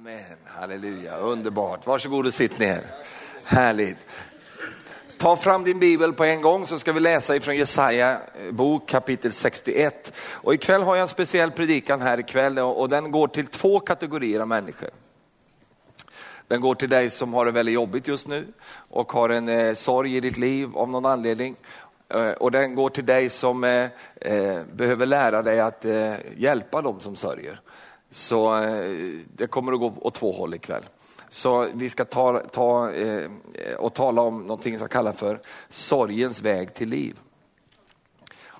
Amen, halleluja, underbart. Varsågod och sitt ner. Härligt. Ta fram din bibel på en gång så ska vi läsa ifrån Jesaja eh, bok kapitel 61. Och ikväll har jag en speciell predikan här ikväll och den går till två kategorier av människor. Den går till dig som har det väldigt jobbigt just nu och har en eh, sorg i ditt liv av någon anledning. Eh, och den går till dig som eh, eh behöver lära dig att eh, hjälpa dem som sörjer. Så eh, det kommer att gå åt två håll ikväll. Så vi ska ta, ta eh, och tala om någonting som kallas för sorgens väg till liv.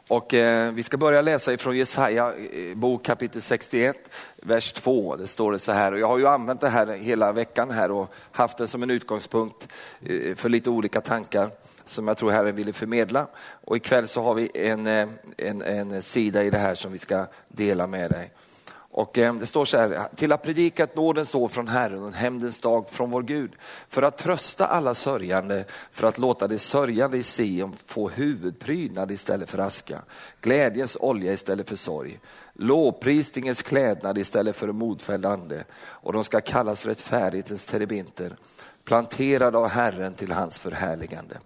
Och eh, vi ska börja läsa ifrån Jesaja eh, bok kapitel 61, vers 2. Det står det så här, och jag har ju använt det här hela veckan här och haft det som en utgångspunkt eh, för lite olika tankar som jag tror Herren ville förmedla. Och ikväll så har vi en, eh, en, en sida i det här som vi ska dela med dig. Och eh, det står så här, till att predika ett nådens år från Herren och en hämndens dag från vår Gud. För att trösta alla sörjande, för att låta de sörjande i Sion få huvudprydnad istället för aska, glädjens olja istället för sorg, lovprisningens klädnad istället för en modfälld ande. Och de ska kallas rättfärdighetens terebinter, planterade av Herren till hans förhärligande.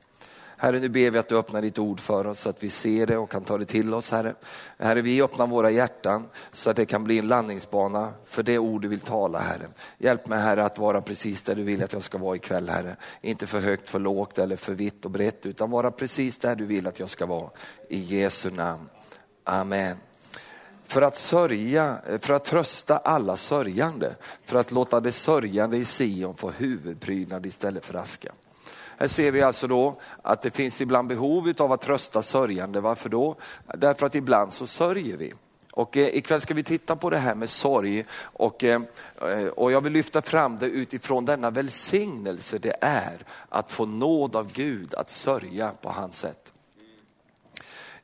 Herre, nu ber vi att du öppnar ditt ord för oss så att vi ser det och kan ta det till oss, Herre. Herre, vi öppnar våra hjärtan så att det kan bli en landningsbana för det ord du vill tala, Herre. Hjälp mig, Herre, att vara precis där du vill att jag ska vara ikväll, Herre. Inte för högt, för lågt eller för vitt och brett, utan vara precis där du vill att jag ska vara. I Jesu namn. Amen för att sörja, för att trösta alla sörjande, för att låta det sörjande i Sion få huvudprydnad istället för aska. Här ser vi alltså då att det finns ibland behov av att trösta sörjande. Varför då? Därför att ibland så sörjer vi. Och eh, ikväll ska vi titta på det här med sorg och, eh, eh och jag vill lyfta fram det utifrån denna välsignelse det är att få nåd av Gud att sörja på hans sätt.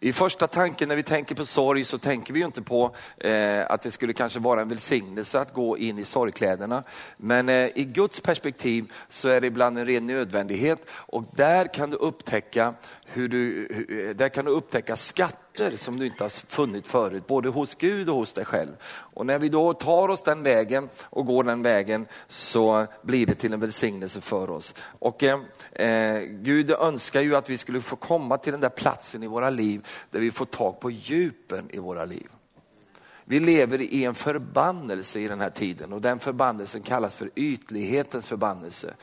I första tanken när vi tänker på sorg så tänker vi ju inte på eh, att det skulle kanske vara en välsignelse att gå in i sorgkläderna. Men eh, i Guds perspektiv så är det ibland en ren nödvändighet och där kan du upptäcka hur du, eh, där kan du upptäcka skatter som du inte har funnit förut, både hos Gud och hos dig själv. Och när vi då tar oss den vägen och går den vägen så blir det till en välsignelse för oss. Och eh, eh Gud önskar ju att vi skulle få komma till den där platsen i våra liv där vi får tag på djupen i våra liv. Vi lever i en förbannelse i den här tiden och den förbannelsen kallas för ytlighetens förbannelse.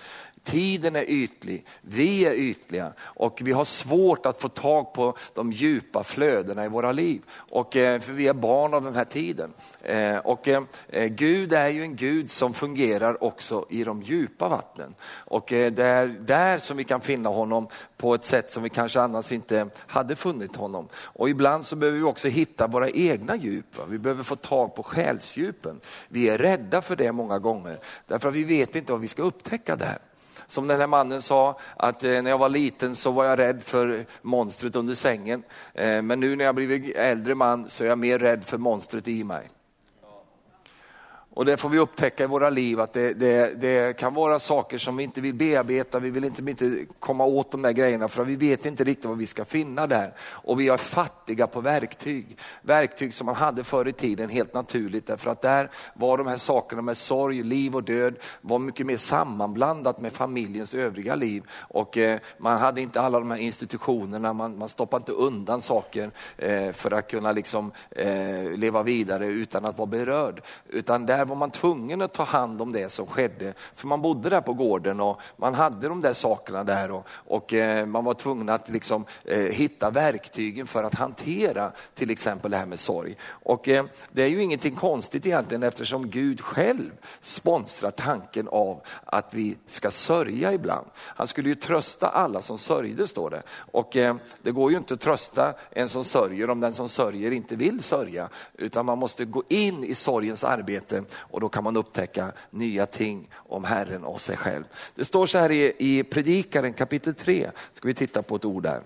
Tiden är ytlig, vi är ytliga och vi har svårt att få tag på de djupa flödena i våra liv. Och, eh, för vi är barn av den här tiden. Eh, och eh, Gud är ju en Gud som fungerar också i de djupa vattnen. Och det är där som vi kan finna honom på ett sätt som vi kanske annars inte hade funnit honom. Och ibland så behöver vi också hitta våra egna djup. Vi behöver få tag på själsdjupen. Vi är rädda för det många gånger, därför att vi vet inte vad vi ska upptäcka där. Som den här mannen sa, att eh, när jag var liten så var jag rädd för monstret under sängen. Eh, men nu när jag blivit äldre man så är jag mer rädd för monstret i mig. Och det får vi upptäcka i våra liv att det, det, det, kan vara saker som vi inte vill bearbeta, vi vill inte, inte komma åt de där grejerna för vi vet inte riktigt vad vi ska finna där. Och vi är fattiga på verktyg. Verktyg som man hade förr i tiden helt naturligt därför att där var de här sakerna med sorg, liv och död var mycket mer sammanblandat med familjens övriga liv. Och eh, man hade inte alla de här institutionerna, man, man stoppade inte undan saker eh, för att kunna liksom, eh, leva vidare utan att vara berörd. Utan där där var man tvungen att ta hand om det som skedde. För man bodde där på gården och man hade de där sakerna där och, och eh, man var tvungen att liksom, eh, hitta verktygen för att hantera till exempel det här med sorg. Och eh, det är ju ingenting konstigt egentligen eftersom Gud själv sponsrar tanken av att vi ska sörja ibland. Han skulle ju trösta alla som sörjde står det. Och eh, det går ju inte att trösta en som sörjer om den som sörjer inte vill sörja. Utan man måste gå in i sorgens arbete och då kan man upptäcka nya ting om Herren och sig själv. Det står så här i, i Predikaren kapitel 3, ska vi titta på ett ord där.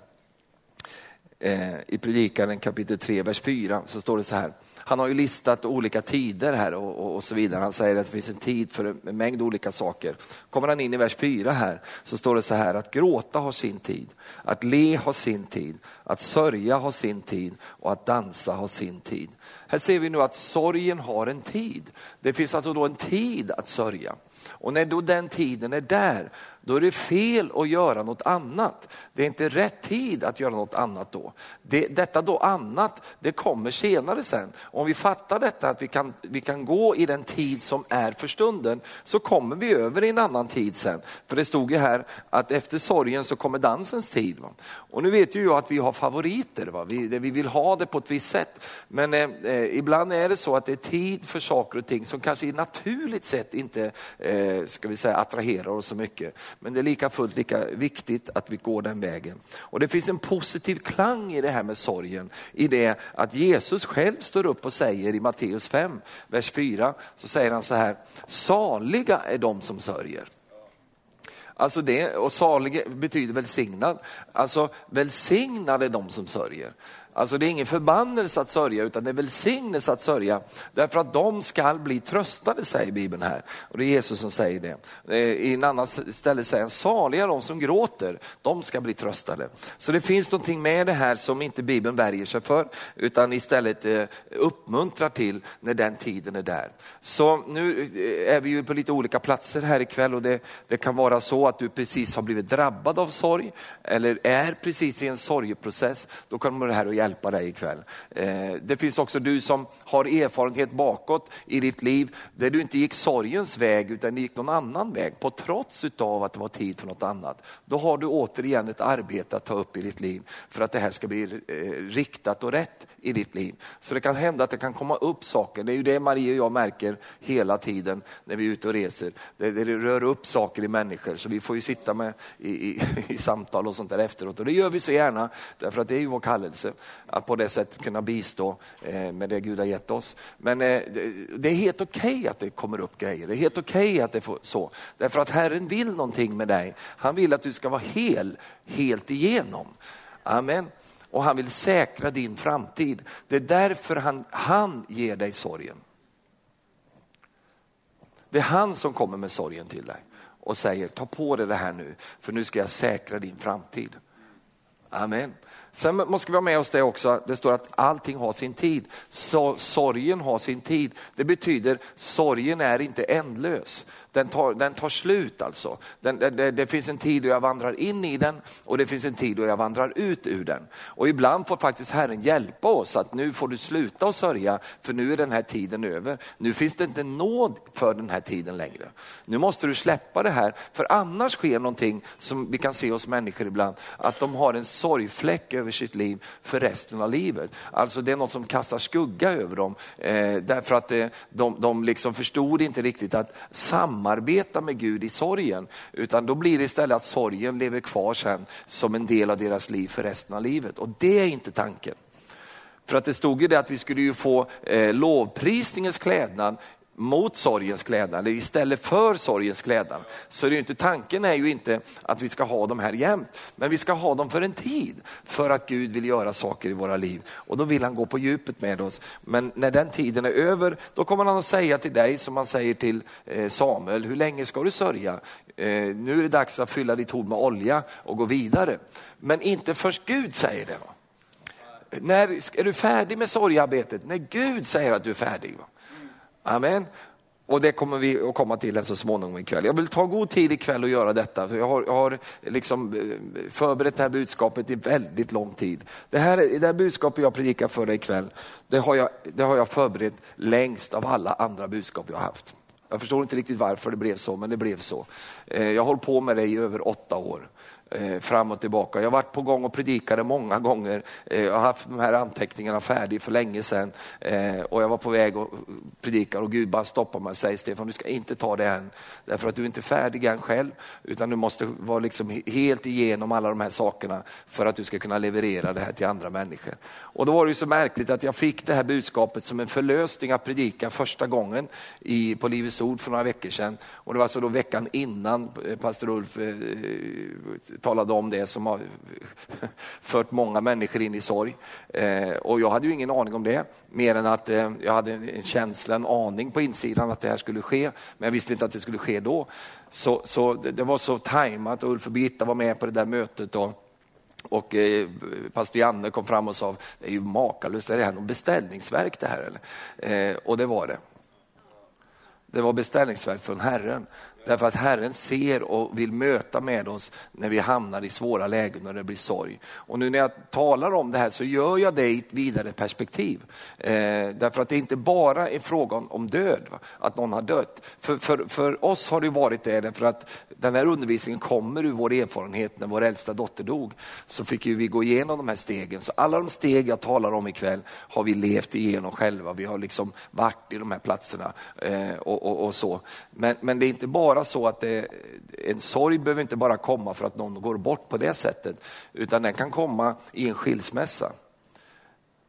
eh, i Predikaren kapitel 3, vers 4, så står det så här. Han har ju listat olika tider här och, och, och, så vidare. Han säger att det finns en tid för en mängd olika saker. Kommer han in i vers 4 här så står det så här att gråta har sin tid, att le har sin tid, att sörja har sin tid och att dansa har sin tid. Här ser vi nu att sorgen har en tid. Det finns alltså då en tid att sörja. Och när då den tiden är där, då är det fel att göra något annat. Det är inte rätt tid att göra något annat då. Det, detta då annat, det kommer senare sen. Om vi fattar detta att vi kan, vi kan gå i den tid som är för stunden, så kommer vi över i en annan tid sen. För det stod ju här att efter sorgen så kommer dansens tid. Va? Och nu vet ju jag att vi har favoriter, va? Vi, vi vill ha det på ett visst sätt. Men eh, eh, ibland är det så att det är tid för saker och ting som kanske i naturligt sett inte eh, ska vi säga, attraherar oss så mycket. Men det är lika fullt lika viktigt att vi går den vägen. Och det finns en positiv klang i det här med sorgen, i det att Jesus själv står upp och säger i Matteus 5, vers 4, så säger han så här, saliga är de som sörjer. Alltså det, och salig betyder välsignad. Alltså välsignade är de som sörjer. Alltså det är ingen förbannelse att sörja utan det är välsignelse att sörja. Därför att de skall bli tröstade säger Bibeln här. Och det är Jesus som säger det. Eh, I en annan ställe säger han, saliga de som gråter, de ska bli tröstade. Så det finns någonting med det här som inte Bibeln värjer sig för utan istället eh, uppmuntrar till när den tiden är där. Så nu eh, är vi ju på lite olika platser här ikväll och det, det kan vara så att du precis har blivit drabbad av sorg eller är precis i en sorgeprocess. Då kommer det här att hjälpa dig ikväll. Eh, det finns också du som har erfarenhet bakåt i ditt liv där du inte gick sorgens väg utan gick någon annan väg på trots av att det var tid för något annat. Då har du återigen ett arbete att ta upp i ditt liv för att det här ska bli eh, riktat och rätt i ditt liv. Så det kan hända att det kan komma upp saker. Det är ju det Marie och jag märker hela tiden när vi är ute och reser. Det, det rör upp saker i människor så vi får ju sitta med i, i, i samtal och sånt där efteråt och det gör vi så gärna därför att det är ju vår kallelse att på det sättet kunna bistå eh, med det Gud har gett oss. Men eh, det är helt okej okay att det kommer upp grejer, det är helt okej okay att det får så. Därför att Herren vill någonting med dig. Han vill att du ska vara hel, helt igenom. Amen. Och han vill säkra din framtid. Det är därför han, han ger dig sorgen. Det är han som kommer med sorgen till dig och säger ta på dig det här nu för nu ska jag säkra din framtid. Amen. Sen måste vi ha med oss det också, det står att allting har sin tid. Så, sorgen har sin tid. Det betyder sorgen är inte ändlös. Den tar, den tar slut alltså. Den, det, det, finns en tid då jag vandrar in i den och det finns en tid då jag vandrar ut ur den. Och ibland får faktiskt Herren hjälpa oss att nu får du sluta att sörja för nu är den här tiden över. Nu finns det inte nåd för den här tiden längre. Nu måste du släppa det här för annars sker någonting som vi kan se hos människor ibland, att de har en sorgfläck över sitt liv för resten av livet. Alltså det är något som kastar skugga över dem eh, därför att eh, de, de liksom förstod inte riktigt att samarbeta med Gud i sorgen, utan då blir det istället att sorgen lever kvar sen som en del av deras liv för resten av livet. Och det är inte tanken. För att det stod ju det att vi skulle ju få eh, lovprisningens klädnad mot sorgens klädnad, eller istället för sorgens klädnad. Så det är inte, tanken är ju inte att vi ska ha dem här jämt, men vi ska ha dem för en tid. För att Gud vill göra saker i våra liv och då vill han gå på djupet med oss. Men när den tiden är över, då kommer han att säga till dig som han säger till eh, Samuel, hur länge ska du sörja? Eh, nu är det dags att fylla ditt horn med olja och gå vidare. Men inte först Gud säger det. Va? När är du färdig med sorgearbetet? När Gud säger att du är färdig. Va? Amen. Och det kommer vi att komma till så småningom ikväll. Jag vill ta god tid ikväll och göra detta. För jag har, jag har liksom eh, förberett det här budskapet i väldigt lång tid. Det här, det här budskapet jag predikar för dig ikväll, det har, jag, det har jag förberett längst av alla andra budskap jag har haft. Jag förstår inte riktigt varför det blev så, men det blev så. Eh, jag har hållit på med det i över åtta år. Eh, fram och tillbaka. Jag har varit på gång och predikade många gånger. Eh, jag har haft de här anteckningarna färdiga för länge sedan eh, och jag var på väg och predika och Gud bara stoppade mig och säger Stefan, du ska inte ta det än. Därför att du är inte färdig än själv, utan du måste vara liksom helt igenom alla de här sakerna för att du ska kunna leverera det här till andra människor. Och då var det ju så märkligt att jag fick det här budskapet som en förlösning att predika första gången i, på Livets Ord för några veckor sedan. Och det var alltså då veckan innan pastor Ulf talade om det som har fört många människor in i sorg. Eh, och jag hade ju ingen aning om det, mer än att eh, jag hade en känsla, en aning på insidan att det här skulle ske, men jag visste inte att det skulle ske då. Så, så det, det var så tajmat och Ulf och Birgitta var med på det där mötet. Och, och eh, pastor Janne kom fram och sa, det är ju makalöst, är det här något beställningsverk det här? Eller? Eh, och det var det. Det var beställningsverk från Herren. Därför att Herren ser och vill möta med oss när vi hamnar i svåra lägen och det blir sorg. Och nu när jag talar om det här så gör jag det i ett vidare perspektiv. Eh, därför att det inte bara är frågan om död, va? att någon har dött. För, för, för oss har det varit det, därför att den här undervisningen kommer ur vår erfarenhet när vår äldsta dotter dog. Så fick vi gå igenom de här stegen. Så alla de steg jag talar om ikväll har vi levt igenom själva. Vi har liksom varit i de här platserna eh, och, och, och, så. Men, men det är inte bara vara så att det, en sorg behöver inte bara komma för att någon går bort på det sättet, utan den kan komma i en skilsmässa.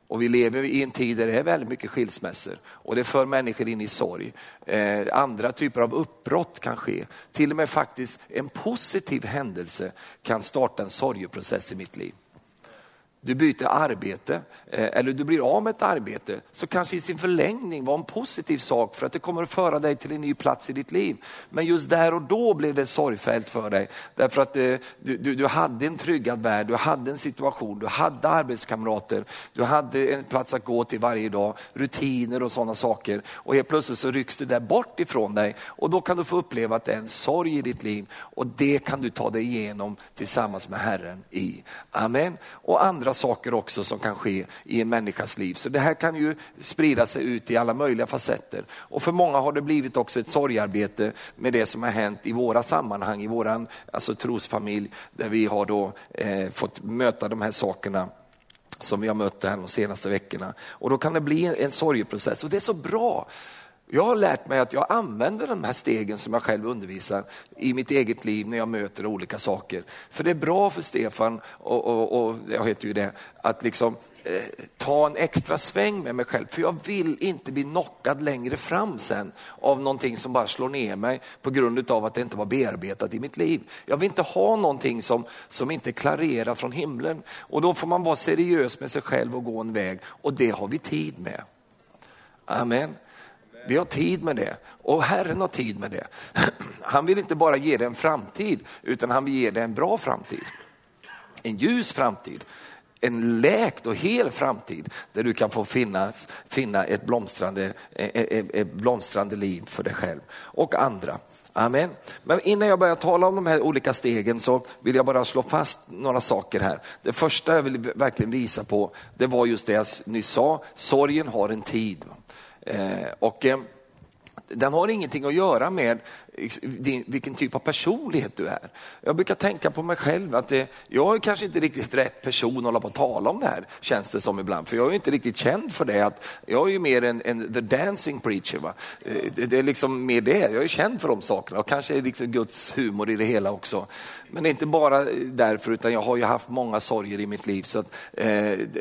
Och vi lever i en tid där det är väldigt mycket skilsmässor och det för människor in i sorg. Eh, andra typer av uppbrott kan ske. Till och med faktiskt en positiv händelse kan starta en sorgeprocess i mitt liv du byter arbete eh, eller du blir av med ett arbete så kanske i sin förlängning var en positiv sak för att det kommer att föra dig till en ny plats i ditt liv. Men just där och då blev det sorgfällt för dig därför att eh, du, du, du hade en tryggad värld, du hade en situation, du hade arbetskamrater, du hade en plats att gå till varje dag, rutiner och sådana saker och helt plötsligt så rycks det där bort ifrån dig och då kan du få uppleva att det är en sorg i ditt liv och det kan du ta dig igenom tillsammans med Herren i. Amen. Och andra andra saker också som kan ske i en människas liv. Så det här kan ju sprida sig ut i alla möjliga facetter. Och för många har det blivit också ett sorgarbete med det som har hänt i våra sammanhang, i våran alltså, trosfamilj, där vi har då eh, fått möta de här sakerna som vi har mött här de senaste veckorna. Och då kan det bli en, en sorgeprocess och det är så bra. Jag har lärt mig att jag använder de här stegen som jag själv undervisar i mitt eget liv när jag möter olika saker. För det är bra för Stefan, och, och, och jag heter ju det, att liksom eh, ta en extra sväng med mig själv. För jag vill inte bli knockad längre fram sen av någonting som bara slår ner mig på grund av att det inte var bearbetat i mitt liv. Jag vill inte ha någonting som, som inte klarerar från himlen. Och då får man vara seriös med sig själv och gå en väg och det har vi tid med. Amen. Vi har tid med det och Herren har tid med det. Han vill inte bara ge dig en framtid utan han vill ge dig en bra framtid. En ljus framtid, en läkt och hel framtid där du kan få finnas, finna ett blomstrande, ett, ett blomstrande liv för dig själv och andra. Amen. Men innan jag börjar tala om de här olika stegen så vill jag bara slå fast några saker här. Det första jag vill verkligen visa på, det var just det jag nyss sa, sorgen har en tid. Eh, och eh, den har ingenting att göra med vilken typ av personlighet du är. Jag brukar tänka på mig själv att det, jag är kanske inte riktigt rätt person att hålla på och tala om det här, känns det som ibland. För jag är inte riktigt känd för det. Att jag är ju mer en, en the dancing preacher. Va? Eh, det, det, är liksom mer det, jag är känd för de sakerna och kanske är liksom Guds humor i det hela också. Men inte bara därför, utan jag har ju haft många sorger i mitt liv. Så att, eh,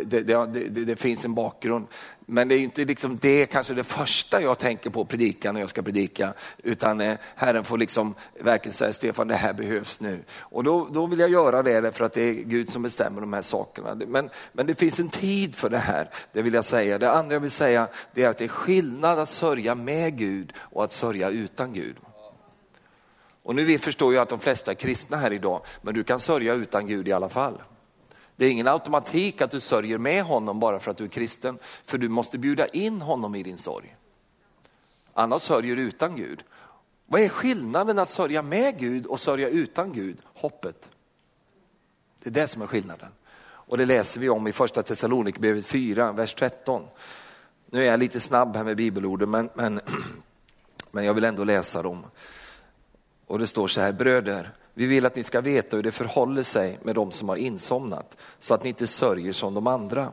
det, det, det, finns en bakgrund. Men det är inte liksom det kanske det första jag tänker på predika när jag ska predika, utan eh, Herren får liksom verkligen säga, Stefan det här behövs nu. Och då, då vill jag göra det för att det är Gud som bestämmer de här sakerna. Men, men det finns en tid för det här, det vill jag säga. Det andra jag vill säga det är att det är skillnad att sörja med Gud och att sörja utan Gud. Och nu förstår jag att de flesta är kristna här idag, men du kan sörja utan Gud i alla fall. Det är ingen automatik att du sörjer med honom bara för att du är kristen, för du måste bjuda in honom i din sorg. Annars sörjer du utan Gud. Vad är skillnaden att sörja med Gud och sörja utan Gud? Hoppet. Det är det som är skillnaden. Och det läser vi om i första Thessalonikerbrevet 4, vers 13. Nu är jag lite snabb här med bibelorden, men, men, men jag vill ändå läsa dem. Och det står så här, bröder, vi vill att ni ska veta hur det förhåller sig med de som har insomnat, så att ni inte sörjer som de andra,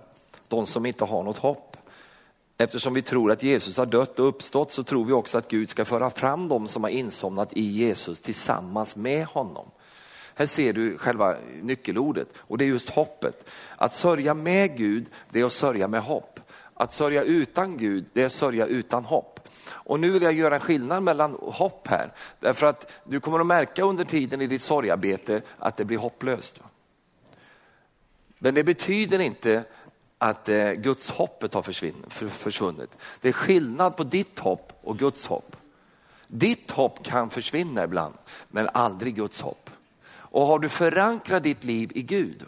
de som inte har något hopp. Eftersom vi tror att Jesus har dött och uppstått så tror vi också att Gud ska föra fram dem som har insomnat i Jesus tillsammans med honom. Här ser du själva nyckelordet och det är just hoppet. Att sörja med Gud, det är att sörja med hopp. Att sörja utan Gud, det är att sörja utan hopp. Och nu vill jag göra en skillnad mellan hopp här. Därför att du kommer att märka under tiden i ditt sorgarbete att det blir hopplöst. Men det betyder inte att eh, Guds hoppet har försvunnit. Det är skillnad på ditt hopp och Guds hopp. Ditt hopp kan försvinna ibland, men aldrig Guds hopp. Och har du förankrat ditt liv i Gud,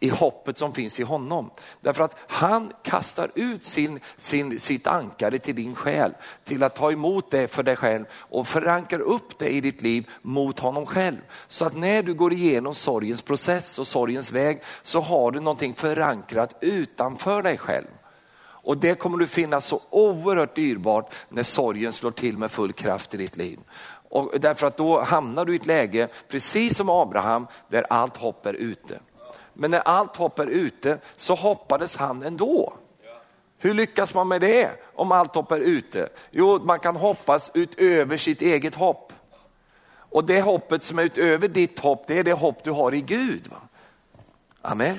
i hoppet som finns i honom. Därför att han kastar ut sin, sin, sitt ankare till din själ, till att ta emot det för dig själv och förankrar upp det i ditt liv mot honom själv. Så att när du går igenom sorgens process och sorgens väg så har du någonting förankrat utanför dig själv. Och det kommer du finna så oerhört dyrbart när sorgen slår till med full kraft i ditt liv. Och därför att då hamnar du i ett läge, precis som Abraham, där allt hopp är ute. Men när allt hopp är ute så hoppades han ändå. Hur lyckas man med det om allt hopp är ute? Jo, man kan hoppas utöver sitt eget hopp. Och det hoppet som är utöver ditt hopp, det är det hopp du har i Gud. Va? Amen.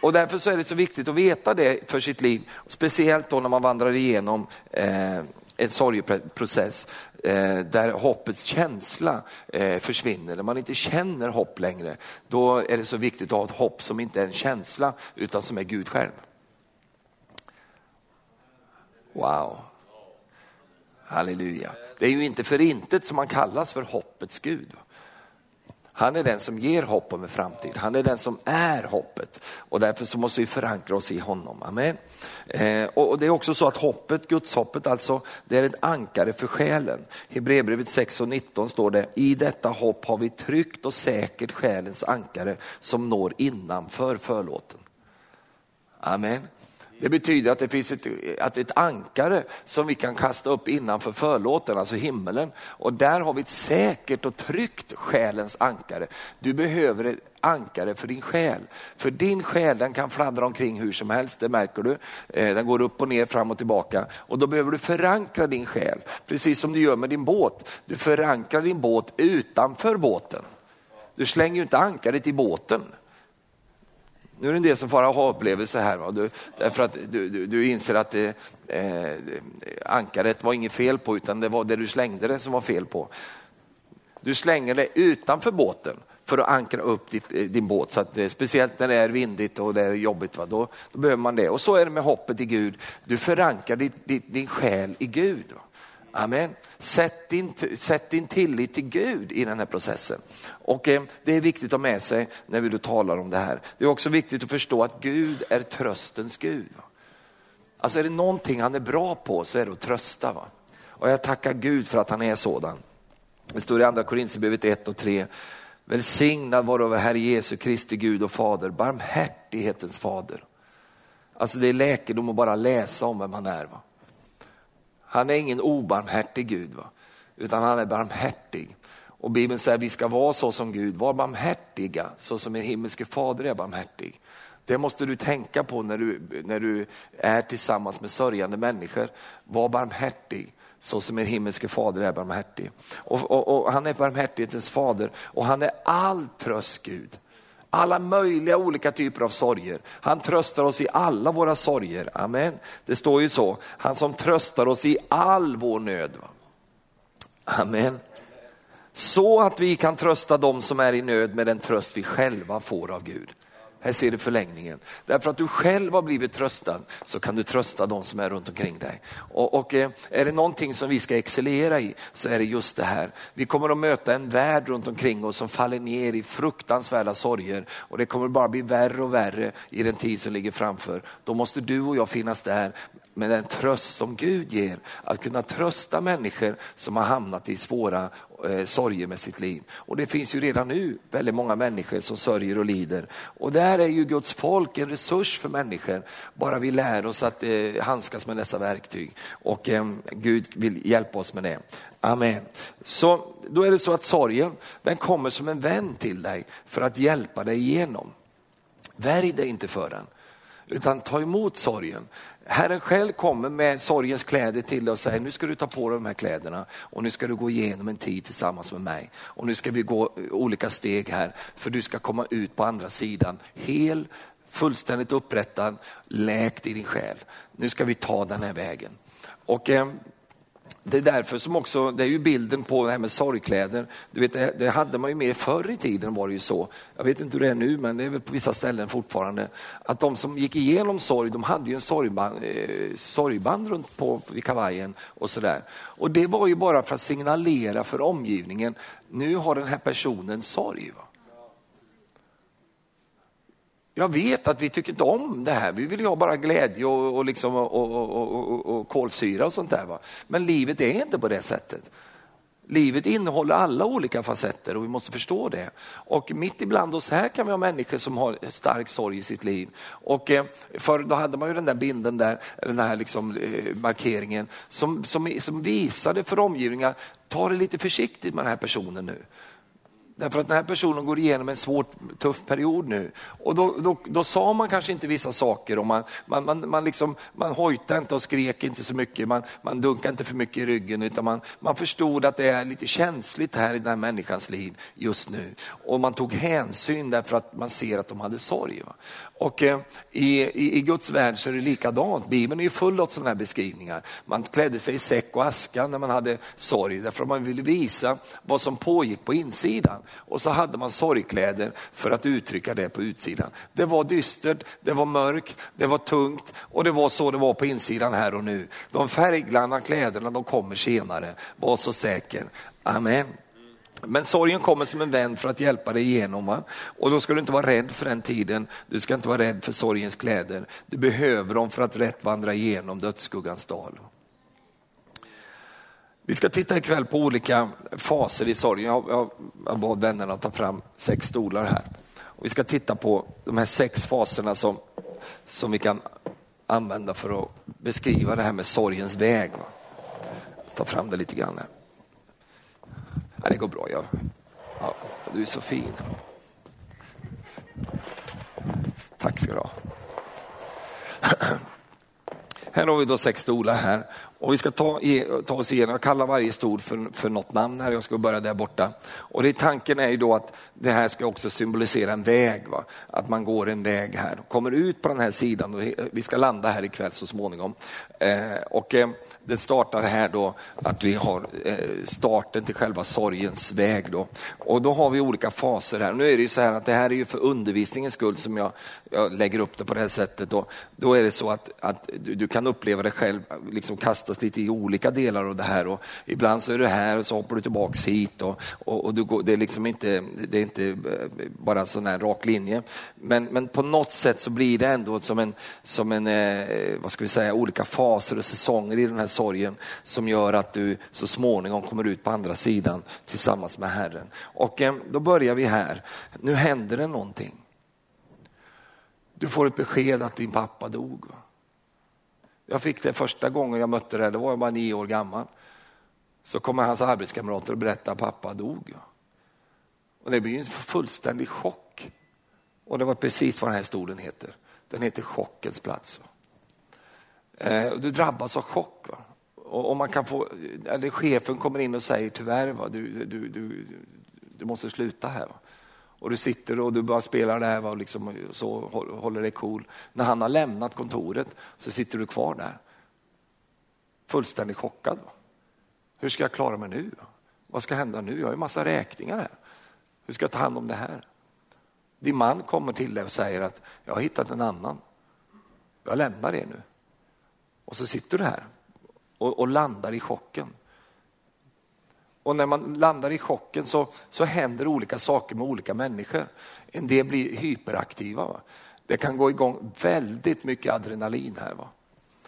Och därför så är det så viktigt att veta det för sitt liv, speciellt då när man vandrar igenom eh, en sorgeprocess Eh, där hoppets känsla eh, försvinner, när man inte känner hopp längre, då är det så viktigt att ha ett hopp som inte är en känsla utan som är Gud själv. Wow. Halleluja. Det är ju inte för intet som man kallas för hoppets Gud. Han är den som ger hopp om en framtid. Han är den som är hoppet och därför så måste vi förankra oss i honom. Amen. Eh, och det är också så att hoppet, gudshoppet alltså, det är ett ankare för själen. Hebreerbrevet 6 och 19 står det, i detta hopp har vi tryggt och säkert själens ankare som når innanför förlåten. Amen. Det betyder att det finns ett, att ett ankare som vi kan kasta upp innanför förlåten, alltså himmelen. Och där har vi ett säkert och tryggt själens ankare. Du behöver ett ankare för din själ. För din själ den kan fladdra omkring hur som helst, det märker du. Eh, den går upp och ner, fram och tillbaka. Och då behöver du förankra din själ, precis som du gör med din båt. Du förankrar din båt utanför båten. Du slänger ju inte ankaret i båten. Nu är det en del som får aha-upplevelse här, va? Du, därför att du, du, du inser att det, eh, ankaret var inget fel på, utan det var det du slängde det som var fel på. Du slänger det utanför båten för att ankra upp ditt, eh, din båt. Så att, eh, speciellt när det är vindigt och det är jobbigt, va? Då, då behöver man det. Och så är det med hoppet i Gud. Du förankrar ditt, ditt, din själ i Gud. Va? Amen. Sätt din, sätt din tillit till Gud i den här processen. Och eh, Det är viktigt att ha med sig när vi då talar om det här. Det är också viktigt att förstå att Gud är tröstens Gud. Alltså är det någonting han är bra på så är det att trösta. Va? Och jag tackar Gud för att han är sådan. Det står i andra Korinthierbrevet 1 och 3. Välsignad var över Herre Jesu Kristi Gud och Fader, barmhärtighetens fader. Alltså det är läkedom att bara läsa om vem han är. Va? Han är ingen obarmhärtig Gud, va? utan han är barmhärtig. Och Bibeln säger att vi ska vara så som Gud, var barmhärtiga så som er himmelske fader är barmhärtig. Det måste du tänka på när du, när du är tillsammans med sörjande människor. Var barmhärtig så som er himmelske fader är barmhärtig. Och, och, och han är barmhärtighetens fader och han är all tröst Gud alla möjliga olika typer av sorger. Han tröstar oss i alla våra sorger. Amen. Det står ju så, han som tröstar oss i all vår nöd. Amen. Så att vi kan trösta dem som är i nöd med den tröst vi själva får av Gud. Här ser du förlängningen. Därför att du själv har blivit tröstad så kan du trösta de som är runt omkring dig. Och, och, eh, är det någonting som vi ska excellera i så är det just det här. Vi kommer att möta en värld runt omkring oss som faller ner i fruktansvärda sorger och det kommer bara bli värre och värre i den tid som ligger framför. Då måste du och jag finnas där med den tröst som Gud ger. Att kunna trösta människor som har hamnat i svåra eh, sorger med sitt liv. Och det finns ju redan nu väldigt många människor som sörjer och lider. Och där är ju Guds folk en resurs för människor, bara vi lär oss att eh, handskas med dessa verktyg. Och eh, Gud vill hjälpa oss med det. Amen. Så då är det så att sorgen, den kommer som en vän till dig för att hjälpa dig igenom. Värj dig inte för den, utan ta emot sorgen. Herren själv kommer med sorgens kläder till dig och säger, nu ska du ta på dig de här kläderna och nu ska du gå igenom en tid tillsammans med mig. Och nu ska vi gå olika steg här, för du ska komma ut på andra sidan hel, fullständigt upprättad, läkt i din själ. Nu ska vi ta den här vägen. Och eh, det är därför som också, det är ju bilden på det här med sorgkläder. Du vet, det, det hade man ju mer förr i tiden var det ju så. Jag vet inte hur det är nu men det är väl på vissa ställen fortfarande. Att de som gick igenom sorg, de hade ju en sorgband, eh, sorgband runt på vid kavajen och sådär. Och det var ju bara för att signalera för omgivningen, nu har den här personen sorg. Va? Jag vet att vi tycker inte om det här. Vi vill ju ha bara glädje och, och, liksom, och, och, och, kolsyra och sånt där. Va? Men livet är inte på det sättet. Livet innehåller alla olika facetter och vi måste förstå det. Och mitt ibland oss här kan vi ha människor som har stark sorg i sitt liv. Och eh, förr då hade man ju den där bilden där, den här liksom, eh, markeringen som, som, som visade för omgivningar, ta det lite försiktigt med den här personen nu. Därför att den här personen går igenom en svår, tuff period nu. Och då, då, då sa man kanske inte vissa saker och man, man, man, man, liksom, man hojtade inte och skrek inte så mycket, man, man dunkade inte för mycket i ryggen utan man, man förstod att det är lite känsligt här i den här människans liv just nu. Och man tog hänsyn därför att man ser att de hade sorg. Va? Och eh, i, i, i, Guds värld så är det likadant. Bibeln är ju full av sådana här beskrivningar. Man klädde sig i säck och aska när man hade sorg därför att man ville visa vad som pågick på insidan. Och så hade man sorgkläder för att uttrycka det på utsidan. Det var dystert, det var mörkt, det var tungt och det var så det var på insidan här och nu. De färggranna kläderna de kommer senare, var så säker. Amen. Men sorgen kommer som en vän för att hjälpa dig igenom. Va? Och då ska du inte vara rädd för den tiden. Du ska inte vara rädd för sorgens kläder. Du behöver dem för att rätt vandra igenom dödsskuggans dal. Vi ska titta ikväll på olika faser i sorgen. Jag, jag, jag bad vännerna att ta fram sex stolar här. Och vi ska titta på de här sex faserna som, som vi kan använda för att beskriva det här med sorgens väg. Va? Ta fram det lite grann här. Det går bra. Jag, ja, du är så fin. Tack ska du ha. Här har vi då sex stolar här och vi ska ta, ta oss igenom, jag kallar varje stol för, för något namn här, jag ska börja där borta. Och det, tanken är ju då att det här ska också symbolisera en väg, va? att man går en väg här, kommer ut på den här sidan, och vi ska landa här ikväll så småningom. Eh, och eh, det startar här då att vi har eh, starten till själva sorgens väg då. Och då har vi olika faser här. Nu är det ju så här att det här är ju för undervisningens skull som jag, jag lägger upp det på det här sättet. Då, då är det så att, att du, du kan uppleva det själv liksom kasta kastas lite i olika delar av det här. Och ibland så är du här och så hoppar du tillbaks hit. Och, och, och du går, det, är liksom inte, det är inte eh, bara en sån här rak linje. Men, men på något sätt så blir det ändå som en, som en eh, vad ska vi säga, olika faser och säsonger i den här sorgen som gör att du så småningom kommer ut på andra sidan tillsammans med Herren. Och eh, då börjar vi här. Nu händer det någonting. Du får ett besked att din pappa dog. Jag fick det första gången jag mötte det, då var jag bara nio år gammal. Så kommer hans arbetskamrater och berättar att pappa dog. Och det blir en fullständig chock. Och det var precis vad den här stolen heter. Den heter chockens plats. Eh, du drabbas av chock. Va? Och, man kan få, eller chefen kommer in och säger tyvärr, va? Du, du, du, du måste sluta här. Va? Och du sitter och du bara spelar det här liksom, och liksom, så håller dig cool. När han har lämnat kontoret så sitter du kvar där. Fullständigt chockad. Hur ska jag klara mig nu? Vad ska hända nu? Jag har ju massa räkningar här. Hur ska jag ta hand om det här? Din man kommer till dig och säger att jag har hittat en annan. Jag lämnar er nu. Och så sitter du här och, och landar i chocken. Och när man landar i chocken så, så händer olika saker med olika människor. En del blir hyperaktiva. Va? Det kan gå igång väldigt mycket adrenalin här. Va?